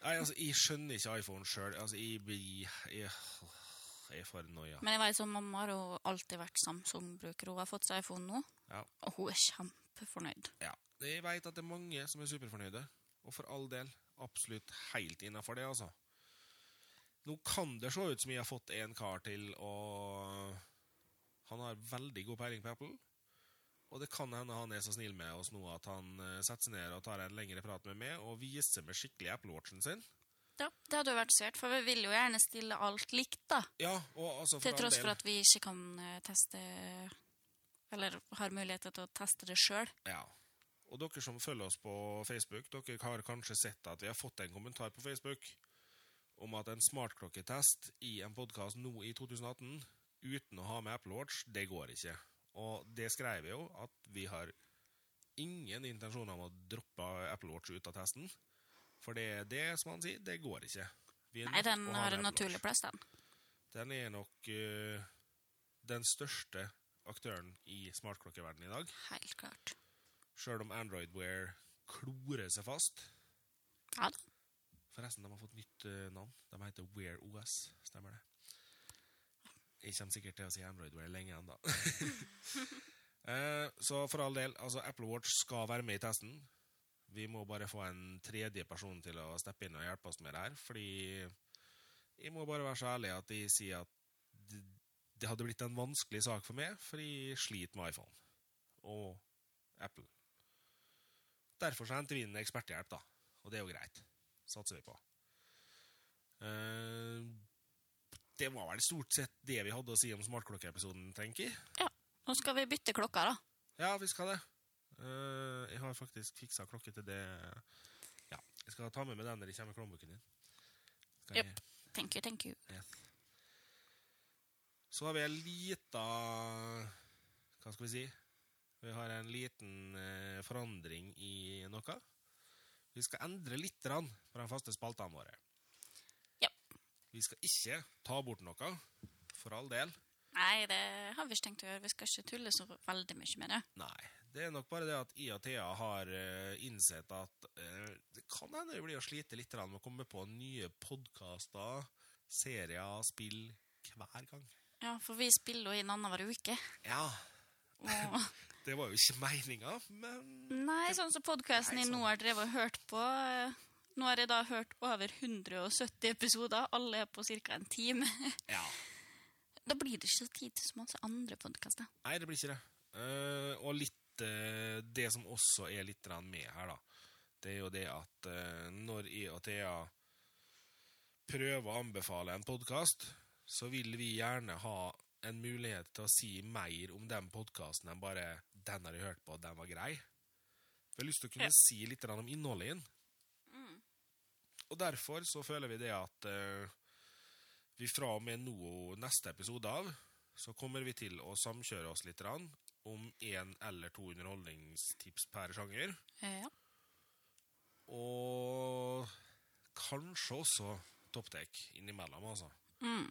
Nei, altså, jeg skjønner ikke iPhone sjøl. Altså, jeg blir Jeg, jeg er for noia. Men jeg vet som mamma har alltid vært Samsung-bruker. Hun har fått seg iPhone nå, Ja. og hun er kjempefornøyd. Ja, jeg vet at det er mange som er superfornøyde, og for all del absolutt helt innafor det, altså. Nå kan det se ut som jeg har fått en kar til, og han har veldig god peiling på Apple. Og det kan hende han er så snill med oss nå at han eh, setter seg ned og tar en lengre prat med meg og viser meg skikkelig Apple Watchen sin. Ja, det hadde jo vært svært, for vi vil jo gjerne stille alt likt, da. Ja, og altså for Til tross del for at vi ikke kan eh, teste Eller har muligheter til å teste det sjøl. Ja. Og dere som følger oss på Facebook, dere har kanskje sett at vi har fått en kommentar på Facebook om at en smartklokketest i en podkast nå i 2018 uten å ha med Apple Watch, det går ikke. Og det skrev jeg jo, at vi har ingen intensjoner om å droppe Apple Watch ut av testen. For det er det, som han sier, det går ikke. Nei, den har en naturlig plass, den. Den er nok uh, den største aktøren i smartklokkeverdenen i dag. Helt klart. Sjøl om Android Wear klorer seg fast. Ja da. Forresten, de har fått nytt uh, navn. De heter Wear OS. Stemmer det? Jeg kommer sikkert til å si Android Wear lenge ennå. Eh, så for all del, altså Apple Watch skal være med i testen. Vi må bare få en tredje person til å steppe inn og hjelpe oss med det her. Fordi jeg må bare være så ærlig at jeg sier at det, det hadde blitt en vanskelig sak for meg, fordi jeg sliter med iPhone og Apple. Derfor så henter vi inn eksperthjelp, da. Og det er jo greit. Satser vi på. Eh, det var vel stort sett det vi hadde å si om smartklokkeepisoden, tenker jeg. Ja. Nå skal vi bytte klokka, da. Ja, vi skal det. Uh, jeg har faktisk fiksa klokke til det Ja, jeg skal ta med meg den når jeg kommer med Chromebooken din. Jepp. Thank you, thank you. Yes. Så har vi en lita Hva skal vi si? Vi har en liten uh, forandring i noe. Vi skal endre litt grann på de faste spaltene våre. Vi skal ikke ta bort noe, for all del. Nei, det har vi ikke tenkt å gjøre. Vi skal ikke tulle så veldig mye med det. Nei. Det er nok bare det at I og Thea har eh, innsett at eh, det kan hende det blir å slite litt med å komme på nye podkaster, serier, spill hver gang. Ja, for vi spiller jo inn annenhver uke. Ja, Og det var jo ikke meninga, men Nei, sånn som podkasten jeg sånn. nå har drevet og hørt på eh, Nå har jeg da hørt over 170 episoder. Alle er på ca. en time. ja. Da blir det ikke så tid til så mange andre podkaster. Nei, det blir ikke det. Uh, og litt uh, Det som også er litt med her, da, det er jo det at uh, når jeg og Thea prøver å anbefale en podkast, så vil vi gjerne ha en mulighet til å si mer om den podkasten enn bare 'den har jeg hørt på, den var grei'. Vi har lyst til å kunne Ja. si litt om innholdet i den. Og derfor så føler vi det at eh, vi fra og med nå neste episode av så kommer vi til å samkjøre oss litt rann, om én eller to underholdningstips per sjanger. Ja. Og kanskje også topptek innimellom, altså. Mm.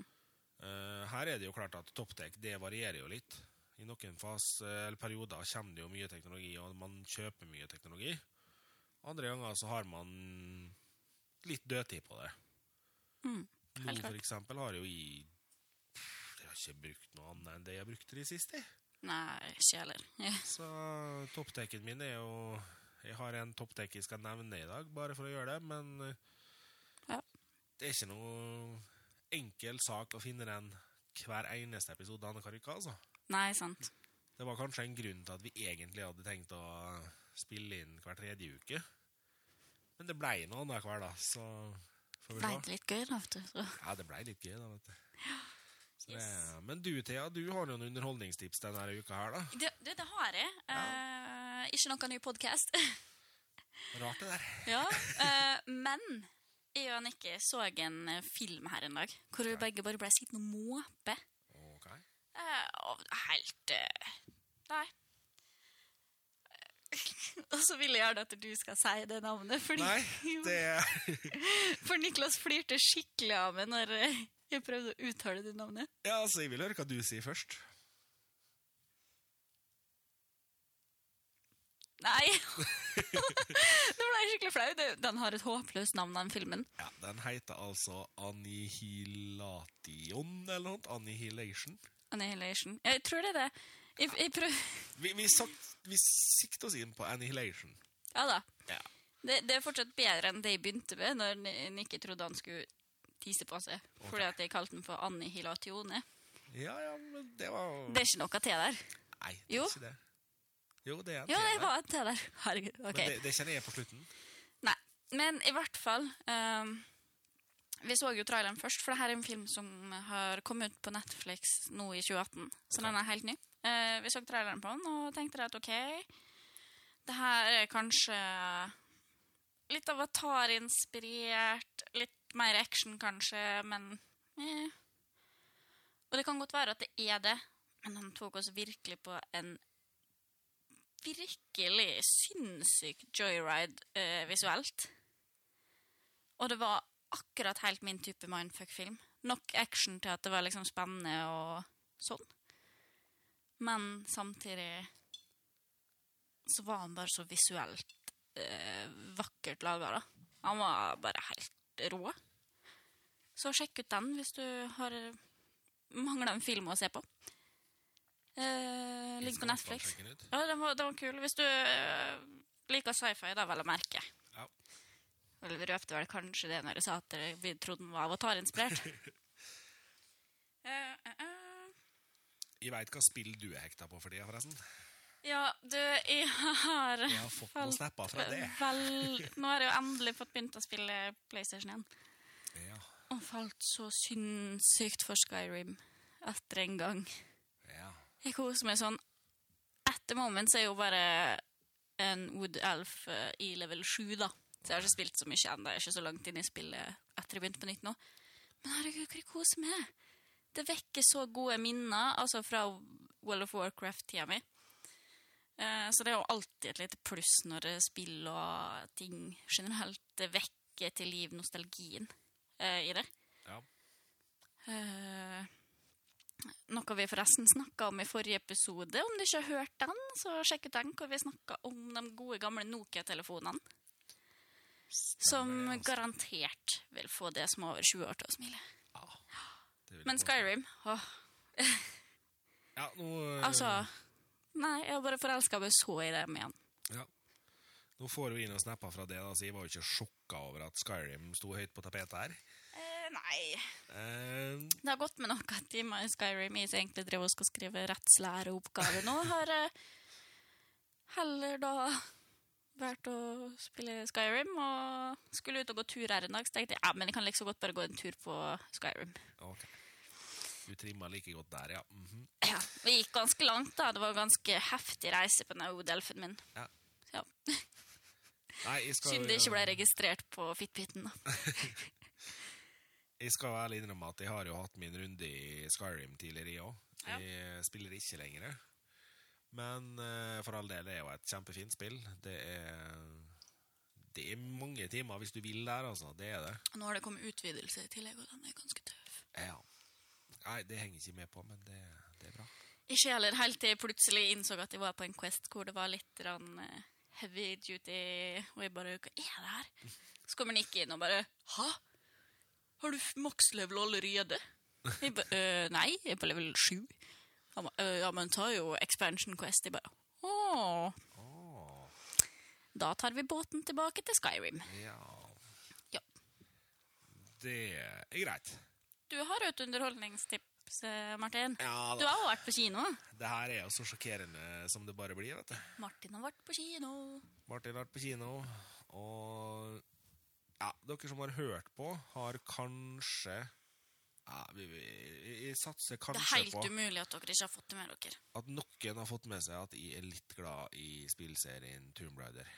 Eh, her er det jo klart at topptek det varierer jo litt. I noen fas, eller perioder kommer det jo mye teknologi, og man kjøper mye teknologi. Andre ganger så har man litt dødtid på det. Mm. Nå for eksempel har jo i Jeg har ikke brukt noe annet enn det jeg brukte de siste. Nei, ikke heller. Så toppteken min er jo Jeg har en topptek jeg skal nevne i dag, bare for å gjøre det, men eh, Ja. det er ikke noe enkel sak å finne den hver eneste episode av Anne-Karika, altså. Nei, sant. Det var kanskje en grunn til at vi egentlig hadde tenkt å spille inn hver tredje uke. Men det blei noe annenhver, da, så får vi se. se. det litt gøy, da? vet du. Ja, det blei litt gøy, da, vet du. Så det, Yes. men du, Thea, du har noen underholdningstips denne uka her, da. Det, det, det har jeg. Eh, ikke noen ny podkast. Rart det der. ja, Uh, men jeg og Nikki så en film her en dag hvor vi begge bare ble sittende og måpe. Ok. Uh, og helt Nei. og så vil jeg gjerne at du skal si det navnet, fordi Nei, det For Niklas flirte skikkelig av meg når jeg prøvde å uttale det navnet. Ja, altså, jeg vil høre hva du sier først. Nei! Nå ble jeg skikkelig flau. Den har et håpløst navn, den filmen. Ja, Den heter altså Annihilation, eller noe. Annihilation. Annihilation. Jeg tror det er det. Jeg, jeg prøv... Vi, vi, satt, vi sikter oss inn på Annihilation. Ja da. Ja. Det, det er fortsatt bedre enn det jeg begynte med, når en ikke trodde han skulle tise på seg. Fordi at jeg kalte den for annihilatione. Ja, ja, men det var Det er ikke noe til der. Nei, det er Jo. ikke det. Jo, det er en Ja, til det var en til der. Herregud. ok. Men det, det kjenner jeg på slutten. Nei, men i hvert fall um, Vi så jo traileren først, for det her er en film som har kommet ut på Netflix nå i 2018. Så okay. den er helt ny. Eh, vi så traileren på den og tenkte at OK, det her er kanskje litt Avatar-inspirert. Litt mer action, kanskje, men eh. Og det kan godt være at det er det, men han tok oss virkelig på en virkelig sinnssyk joyride eh, visuelt. Og det var akkurat helt min type mindfuck-film. Nok action til at det var liksom spennende og sånn. Men samtidig så var han bare så visuelt eh, vakkert laga, da. Han var bare helt rå. Så sjekk ut den hvis du har mangler en film å se på. Eh, Ligger på Netflix. Ja, den var, den var kul. Hvis du eh, liker sci-fi, da vel å merke. Ja. Vel, vi røpte vel kanskje det når jeg sa at vi trodde den var Avatar-inspirert. Eh, eh, eh. Jeg veit hva spill du er hekta på for tida, forresten. Ja, du, jeg har Jeg har fått noen snapper fra det. vel Nå har jeg jo endelig fått begynt å spille PlayStation igjen. Ja, Og falt så sinnssykt for Skyrim etter en gang. ja. Jeg koser meg sånn. Etter moment så er jeg jo bare en Wood Elf eh, i level 7, da. Så jeg har ikke spilt så mye ennå. Jeg er ikke så langt inn i spillet etter jeg begynte på nytt nå. Men herregud, hva jeg koser meg. Det vekker så gode minner, altså fra World of Warcraft-tida mi. Eh, så det er jo alltid et lite pluss når eh, spill og ting generelt vekker til liv nostalgien eh, i det. Ja. Eh, noe vi forresten snakka om i forrige episode. Om du ikke har hørt den, så sjekk ut den, hvor vi snakka om de gode, gamle Nokia-telefonene. Som altså. garantert vil få det som er over 20 år til å smile. Ja, det vil jeg Men. Skyrim åh, Ja, nå, eh, Altså Nei, jeg har bare forelska meg så i dem igjen. ja. nå får vi inn og snapper fra det, da, så jeg var jo ikke sjokka over at Skyrim sto høyt på tapetet her. Eh, nei. Eh, Det har gått med noen timer i Skyrim. Jeg som egentlig driver og skal skrive rettslæreoppgave nå. Har heller da vært å spille Skyrim og skulle ut og gå tur her en dag. Så tenkte jeg ja, men jeg kan like så godt bare gå en tur på Skyrim. ok. Du trimma like godt der, ja. Mhm. Ja, Vi gikk ganske langt, da. Det var ganske heftig reise på den Odelfen min. Ja. Ja. Nei, skal, Synd det ikke ble registrert på Fitbiten. da. Jeg skal ærlig innrømme at jeg har jo hatt min runde i Skyrim tidligere, jeg òg. Jeg spiller ikke lenger. Men eh, for all del, det er jo et kjempefint spill. Det er Det er mange timer hvis du vil der, altså. Det er det. Nå har det kommet utvidelse i tillegg, og den er ganske tøff. Ja. Nei, det henger ikke med på, men det, det er bra. Ikke heller helt til jeg plutselig innså at jeg var på en quest hvor det var litt rann, eh, heavy duty, og jeg bare Hva er det her? Så kommer Nick inn og bare Hæ? Har du maks level allerede? Jeg ba, «Øh, nei, jeg er på level 7. Han ba, «Øh, ja, men tar jo expansion quest. Jeg bare Åh. Åh, Da tar vi båten tilbake til Skyrim. ja. Ja. Det er greit. Du har jo et underholdningstips, eh, Martin. Ja Du har jo vært på kino. Det her er jo så sjokkerende som det bare blir, vet du. Martin har vært på kino. Martin har vært på kino, og ja, dere som har hørt på, har kanskje ja, vi, vi, vi, satser Det er helt på umulig at dere ikke har fått det med dere. at noen har fått med seg at jeg er litt glad i spillserien Tomb Raider.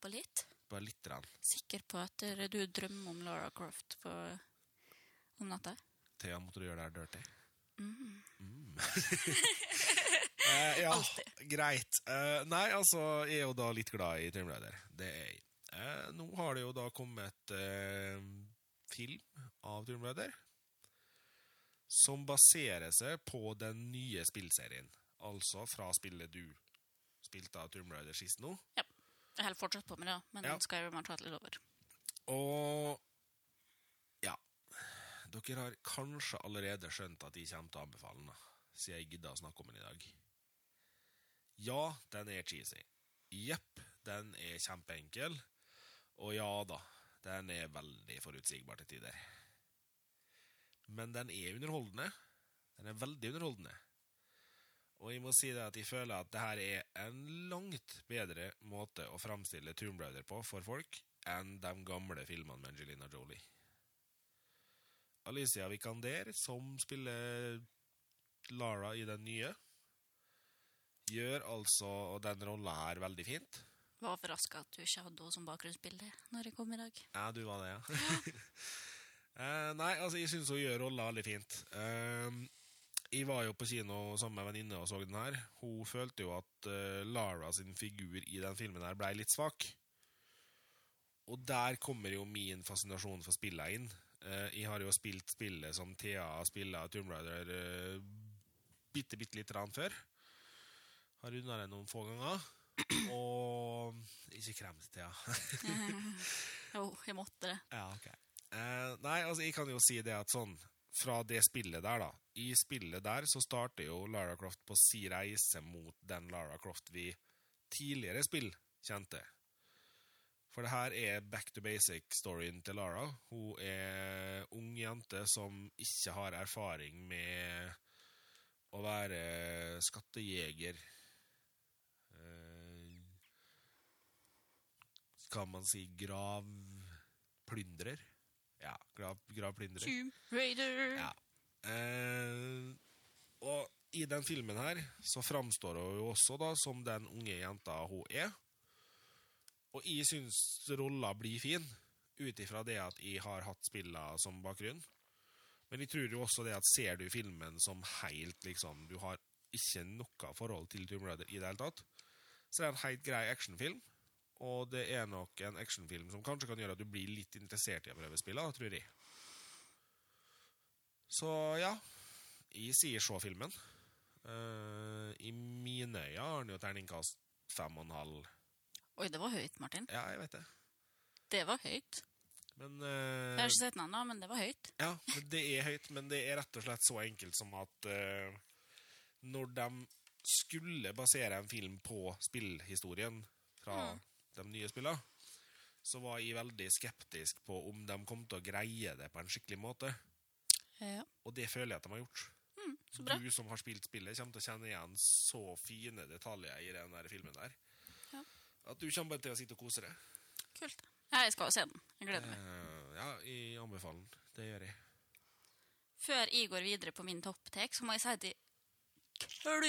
På litt. På litt. Rann. Sikker på at du drømmer om Lara Croft på, om natta? Thea, måtte du gjøre her dirty? Mm. Mm. eh, ja, Altid. greit. Eh, nei, altså, jeg er jo da litt glad i Tomb Raider. Det er jeg. Eh, nå har det jo da kommet film av Tomb Raider som baserer seg på den nye spillserien. Altså fra spillet du spilte av Tomb Raider sist nå. Ja. Jeg holder fortsatt på med det, men Ja. Skyrim har tatt litt over. Og Dere har kanskje allerede skjønt at jeg kommer til å anbefale den, siden jeg gidder å snakke om den i dag. Ja, den er cheesy. Jepp, den er kjempeenkel. Og ja da, den er veldig forutsigbar til tider. Men den er underholdende. Den er veldig underholdende. Og jeg må si det at jeg føler at det her er en langt bedre måte å framstille Tomb Raider på for folk enn de gamle filmene med Angelina Jolie. Alicia Vikander, som spiller Lara i den nye, gjør altså den rolla her veldig fint. Var overraska at du ikke hadde henne som bakgrunnsbilde når jeg kom i dag. Ja, du var det, ja. uh, nei, altså, jeg syns hun gjør rolla veldig fint. Uh, jeg var jo på kino sammen med en venninne og så den her. Hun følte jo at uh, Lara sin figur i den filmen her blei litt svak. Og der kommer jo min fascinasjon for spillet inn. Eh, jeg har jo spilt spillet som Thea spiller Tomb Raider uh, bitte, bitte lite grann før. Har runda det noen få ganger. Og Ikke krem til Thea. Jo, jeg måtte det. Ja, ok. Eh, nei, altså, jeg kan jo si det at sånn Fra det spillet der, da. I spillet der så starter jo Lara Croft på si reise mot den Lara Croft vi tidligere spill kjente. For det her er back to basic-storyen til Lara. Hun er ung jente som ikke har erfaring med å være skattejeger. Eh, kan man si gravplyndrer? Ja, gravplyndrer. Tomb Raider. Ja. Eh, og i den filmen her så framstår hun jo også da som den unge jenta hun er. Og jeg syns rolla blir fin, ut ifra det at jeg har hatt spilla som bakgrunn. Men jeg tror jo også det at ser du filmen som helt liksom Du har ikke noe forhold til Tomb Raider i det hele tatt, så det er en helt grei actionfilm. Og det er nok en actionfilm som kanskje kan gjøre at du blir litt interessert i å prøve spillet, tror jeg. Så ja, jeg sier se filmen. Uh, I mine øyne har den jo terningkast fem og en halv. Oi, det var høyt, Martin. Ja, jeg vet det. Det var høyt. Men Jeg eh, har ikke sett ennå, men det var høyt. Ja, det er høyt, men det er rett og slett så enkelt som at uh, når de skulle basere en film på spillhistorien fra Mm. de nye spillene, så var jeg veldig skeptisk på om de kom til å greie det på en skikkelig måte. Ja. Og det føler jeg at de har gjort. Så bra. Du som har spilt spillet, kommer til å kjenne igjen så fine detaljer i den der filmen der. At du kommer bare til å sitte og kose deg. Kult. Ja, jeg skal jo se den. Jeg gleder meg. Eh, ja, jeg anbefaler den. Det gjør jeg. Før jeg går videre på min topptek, så må jeg si at jeg klør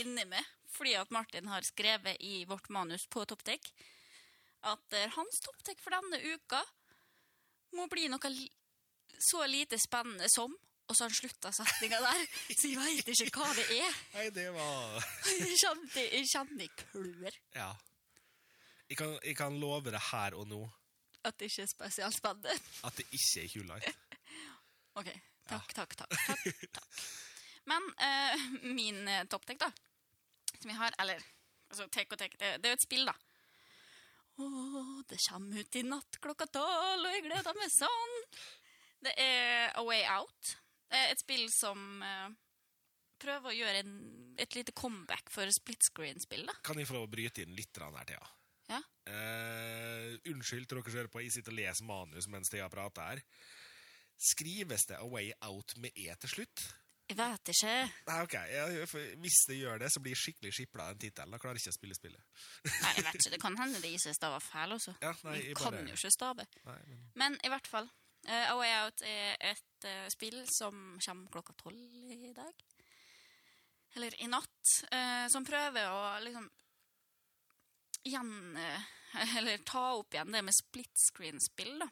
inni meg, fordi at Martin har skrevet i vårt manus på topptek, at eh, hans topptek for denne uka må bli noe så lite spennende som, og så har han slutta setninga der, så jeg veit ikke hva det er. Nei, det var Jeg kjenner jeg kjenner jeg klør. Ja. Jeg kan, jeg kan love det her og nå At det ikke er spesielt spennende. at det ikke er Q-Light. OK. Takk, takk, takk. takk, takk. Men uh, min uh, topptek, da, som jeg har Eller altså, tek og tek, det, det er jo et spill, da. Å, det kommer ut i natt klokka tolv, og jeg gleder meg sånn. Det er A Way Out. Det er et spill som uh, prøver å gjøre en, et lite comeback for split screen-spill, da. Kan jeg få bryte inn litt her, Thea? Ja. Eh, unnskyld til dere som hører på, jeg sitter og leser manus mens Thea prater her. Skrives det A Way Out med E til slutt? Jeg vet ikke. Nei, ok. Jeg, hvis det gjør det, så blir jeg skikkelig skipla den tittelen. Da klarer jeg ikke å spille spillet. Nei, jeg vet ikke. Det kan hende det ikke staver feil også. Ja, nei, Jeg jeg kan bare... jo ikke stave. Men... Men i hvert fall. Uh, A Way Out er et uh, spill som kommer klokka tolv i dag. Eller i natt. Uh, som prøver å liksom igjen eh, Eller ta opp igjen det med split screen-spill, da.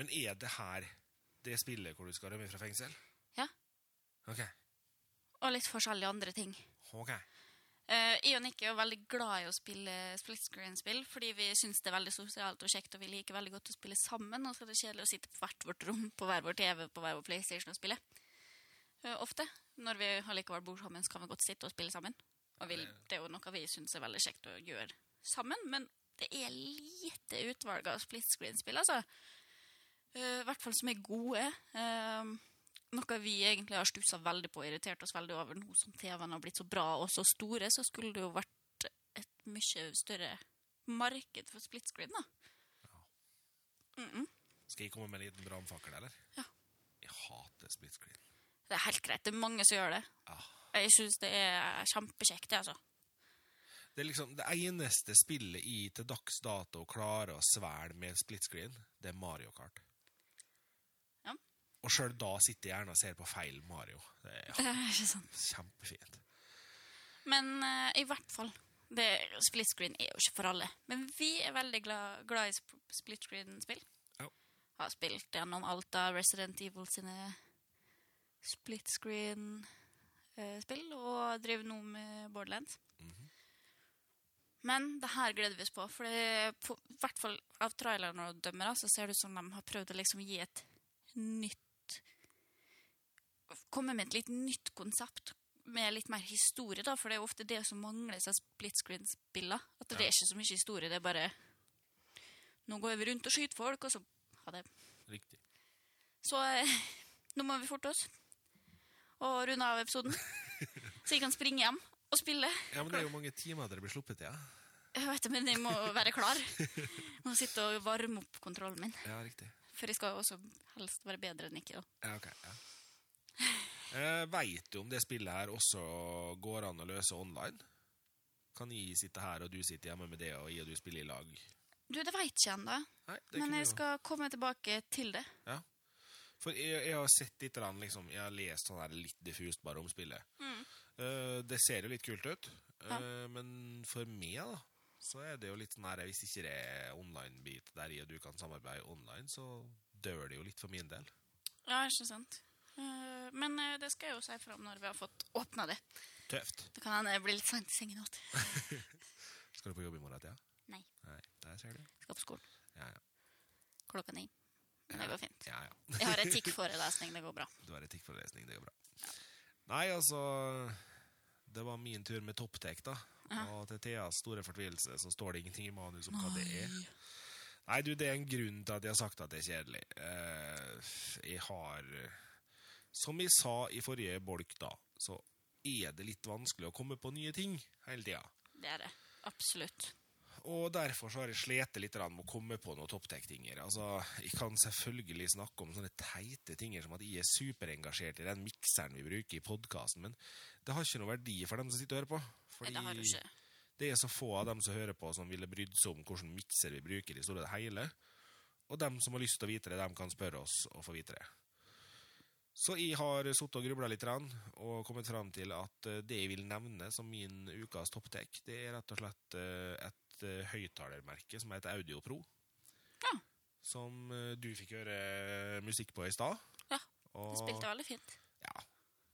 men er det her det spillet hvor du skal rømme fra fengsel? Ja. Ok. Og litt forskjellige andre ting. Ok. Uh, jeg og Nick er jo veldig glad i å spille split screen-spill, fordi vi syns det er veldig sosialt og kjekt, og vi liker veldig godt å spille sammen. Og så er det kjedelig å sitte på hvert vårt rom, på hver vår TV, på hver vår PlayStation og spille. Uh, ofte. Når vi allikevel bor sammen, så kan vi godt sitte og spille sammen. Og vi, det er jo noe vi syns er veldig kjekt å gjøre sammen, men det er lite utvalg av split screen-spill, altså. Eh, I hvert fall som er gode. Eh, noe vi egentlig har stussa veldig på og irritert oss veldig over nå som TV-en har blitt så bra og så store, så skulle det jo vært et mye større marked for split screen, da. Mm -mm. Skal jeg komme med en liten brannfakkel, eller? Ja. Jeg hater split screen. Det er helt greit. Det er mange som gjør det. Ja. Jeg syns det er kjempekjekt, det, altså. Det liksom det eneste spillet i til dags dato klarer å svelge med split screen, det er Mario Kart. Ja. Og sjøl da sitter jeg gjerne og ser på feil Mario. Det er Det er ikke sant. kjempefint. Men uh, i hvert fall det, Split screen er jo ikke for alle. Men vi er veldig glad, glad i sp split screen-spill. Ja. Har spilt gjennom alt av Resident Evil sine split screen-spill, og driver nå med Borderlands. Mhm. Men det her gleder vi oss på, for det, på, i hvert fall av trailerne og dømmere så ser det ut som de har prøvd å liksom gi et nytt Komme med et litt nytt konsept med litt mer historie, da, for det er ofte det som mangler seg split screen-spillene. At det Ja. er ikke så mye historie, det er bare Nå går vi rundt og skyter folk, og så ha det. Riktig. Så eh, nå må vi forte oss og runde av episoden. Så jeg kan springe hjem og spille. Ja, men det er jo mange timer dere blir sluppet til, ja. Jeg vet det, men jeg må være klar. Jeg Må sitte og varme opp kontrollen min. Ja, riktig. For jeg skal også helst være bedre enn ikke. Da. Ja, ok. Ja. Eh, Veit du om det spillet her også går an å løse online? Kan jeg sitte her, og du sitter hjemme med det, og jeg og du spiller i lag? Du, det veit ikke ennå, men jeg skal komme tilbake til det. Ja. For jeg, jeg har sett litt, liksom, jeg har lest sånn her litt diffust bare om spillet. Mm. Eh, det ser jo litt kult ut, Ja. eh, men for meg da, så er det jo litt sånn her, hvis ikke det er online-bit der i og du kan samarbeide online, så dør det jo litt for min del. Ja, ikke sant? Eh, men det skal jeg jo si fra om når vi har fått åpna det. Tøft. Det kan hende jeg blir litt seint i sengen igjen. Skal du på jobb i morgen, Thea? Nei. Nei, der ser du. Skal på skolen Ja, ja. klokka ni. Men det går fint. Ja, ja. Jeg har etikkforelesning, det går bra. Du har etikkforelesning, det går bra. Nei, altså Det var min tur med topptek, da. Og til Theas store fortvilelse så står det ingenting i manus om hva det er. Nei, du, det er en grunn til at jeg har sagt at det er kjedelig. Eh, jeg har Som jeg sa i forrige bolk, da, så er det litt vanskelig å komme på nye ting hele tida. Det er det. Absolutt. Og derfor så har jeg slitt litt med å komme på noen topptek-tinger. Altså, jeg kan selvfølgelig snakke om sånne teite tinger som at jeg er superengasjert i den mikseren vi bruker i podkasten, men det har ikke noe verdi for dem som sitter og hører på. Fordi det har du ikke. det er så få av dem som hører på, som ville brydd seg om hvilken mikser vi bruker i store hele. Og dem som har lyst til å vite det, dem kan spørre oss og få vite det. Så jeg har sittet og grubla litt og kommet fram til at eh, det jeg vil nevne som min ukas topptek, det er rett og slett eh, et eh, høyttalermerke som heter Audio Pro. Ja. Som eh, du fikk høre musikk på i stad. Ja, Og- Det spilte veldig fint. ja.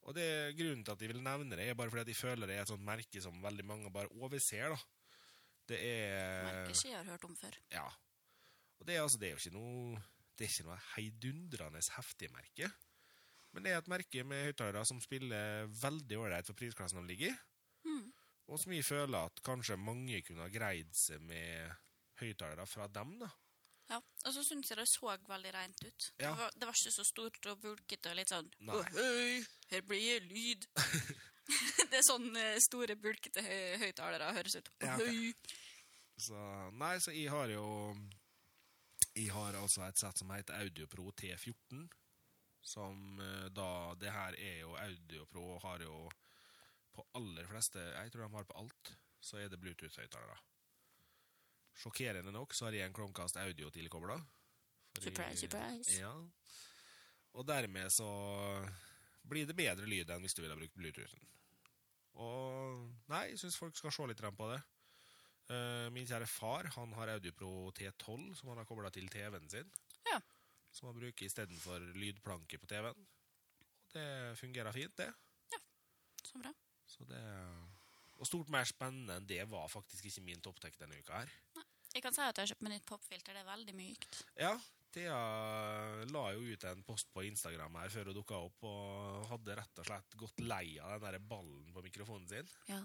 Og det grunnen til at de vil nevne det, er bare fordi at de føler det er et sånt merke som veldig mange bare overser. da. Det er Merker ikke jeg har hørt om før. Ja. Og det er, altså, det er jo ikke noe Det er ikke noe heidundrende heftig merke. Men det er et merke med høyttalere som spiller veldig ålreit for prisklassen de ligger i. Mm. Og som jeg føler at kanskje mange kunne ha greid seg med høyttalere fra dem. da. Ja, og så syns jeg det så veldig rent ut. Ja. Det, var, det var ikke så stort og bulkete og litt sånn hei, her blir det lyd. det er sånn eh, store, bulkete høy høyttalere høres ut. Ja, okay. Så nei, så jeg har jo Jeg har altså et sett som heter AudioPro T14. Som eh, da Det her er jo AudioPro har jo på aller fleste Jeg tror de har på alt. Så er det Bluetooth-høyttalere. Sjokkerende nok så har jeg en Chromecast audio tilkobla. Surprise, surprise. Ja. Og dermed så blir det bedre lyd enn hvis du ville brukt Bluetoothen. Og nei, jeg syns folk skal se litt på det. Eh, min kjære far han har AudioPro T12, som han har kobla til TV-en sin. Ja. Som han bruker istedenfor lydplanke på TV-en. Og det fungerer fint, det. Ja, Så bra. Så det Og stort mer spennende enn det var faktisk ikke min topptek denne uka her. Jeg kan si at jeg har kjøpt meg nytt popfilter. Det er veldig mykt. Ja, Thea la jo ut en post på Instagram her før hun dukka opp, og hadde rett og slett gått lei av den der ballen på mikrofonen sin. Ja.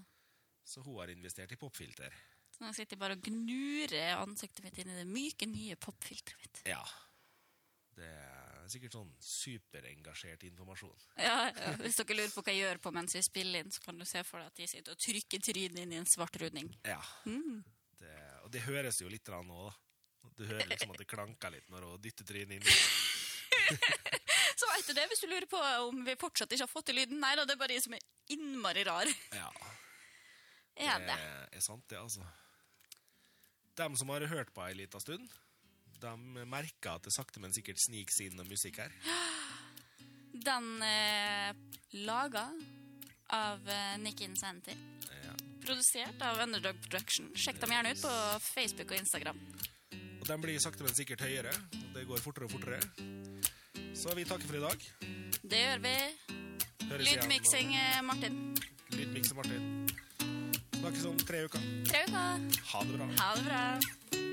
Så hun har investert i popfilter. Så nå sitter jeg bare og gnurer ansiktet mitt inn i det myke, nye popfilteret mitt. Ja. Det er sikkert sånn superengasjert informasjon. Ja. Hvis dere lurer på hva jeg gjør på mens vi spiller inn, så kan du se for deg at de sitter og trykker trynet inn i en svart runding. Ja. Mm. Det, og det høres jo litt nå, da. Du hører liksom at det klanker litt når hun dytter trynet inn. Så du det, hvis du lurer på om vi fortsatt ikke har fått til lyden. Nei da, det er bare jeg som er innmari rar. Ja, Er det? det er sant, det, altså. Dem som har hørt på ei lita stund, de merker at det sakte, men sikkert sniker seg inn noe musikk her. Den er laga av eh, Nick Incenti. Ja. Produsert av Underdog Production. Sjekk dem gjerne ut på Facebook og Instagram. Og den blir sakte, men sikkert høyere. Det går fortere og fortere. Så vi takker for i dag. Det gjør vi. Lydmiksing, eh, Martin. Lydmiksing, Martin. Snakkes om tre uker. Tre uker. Ha det bra. Ha det bra.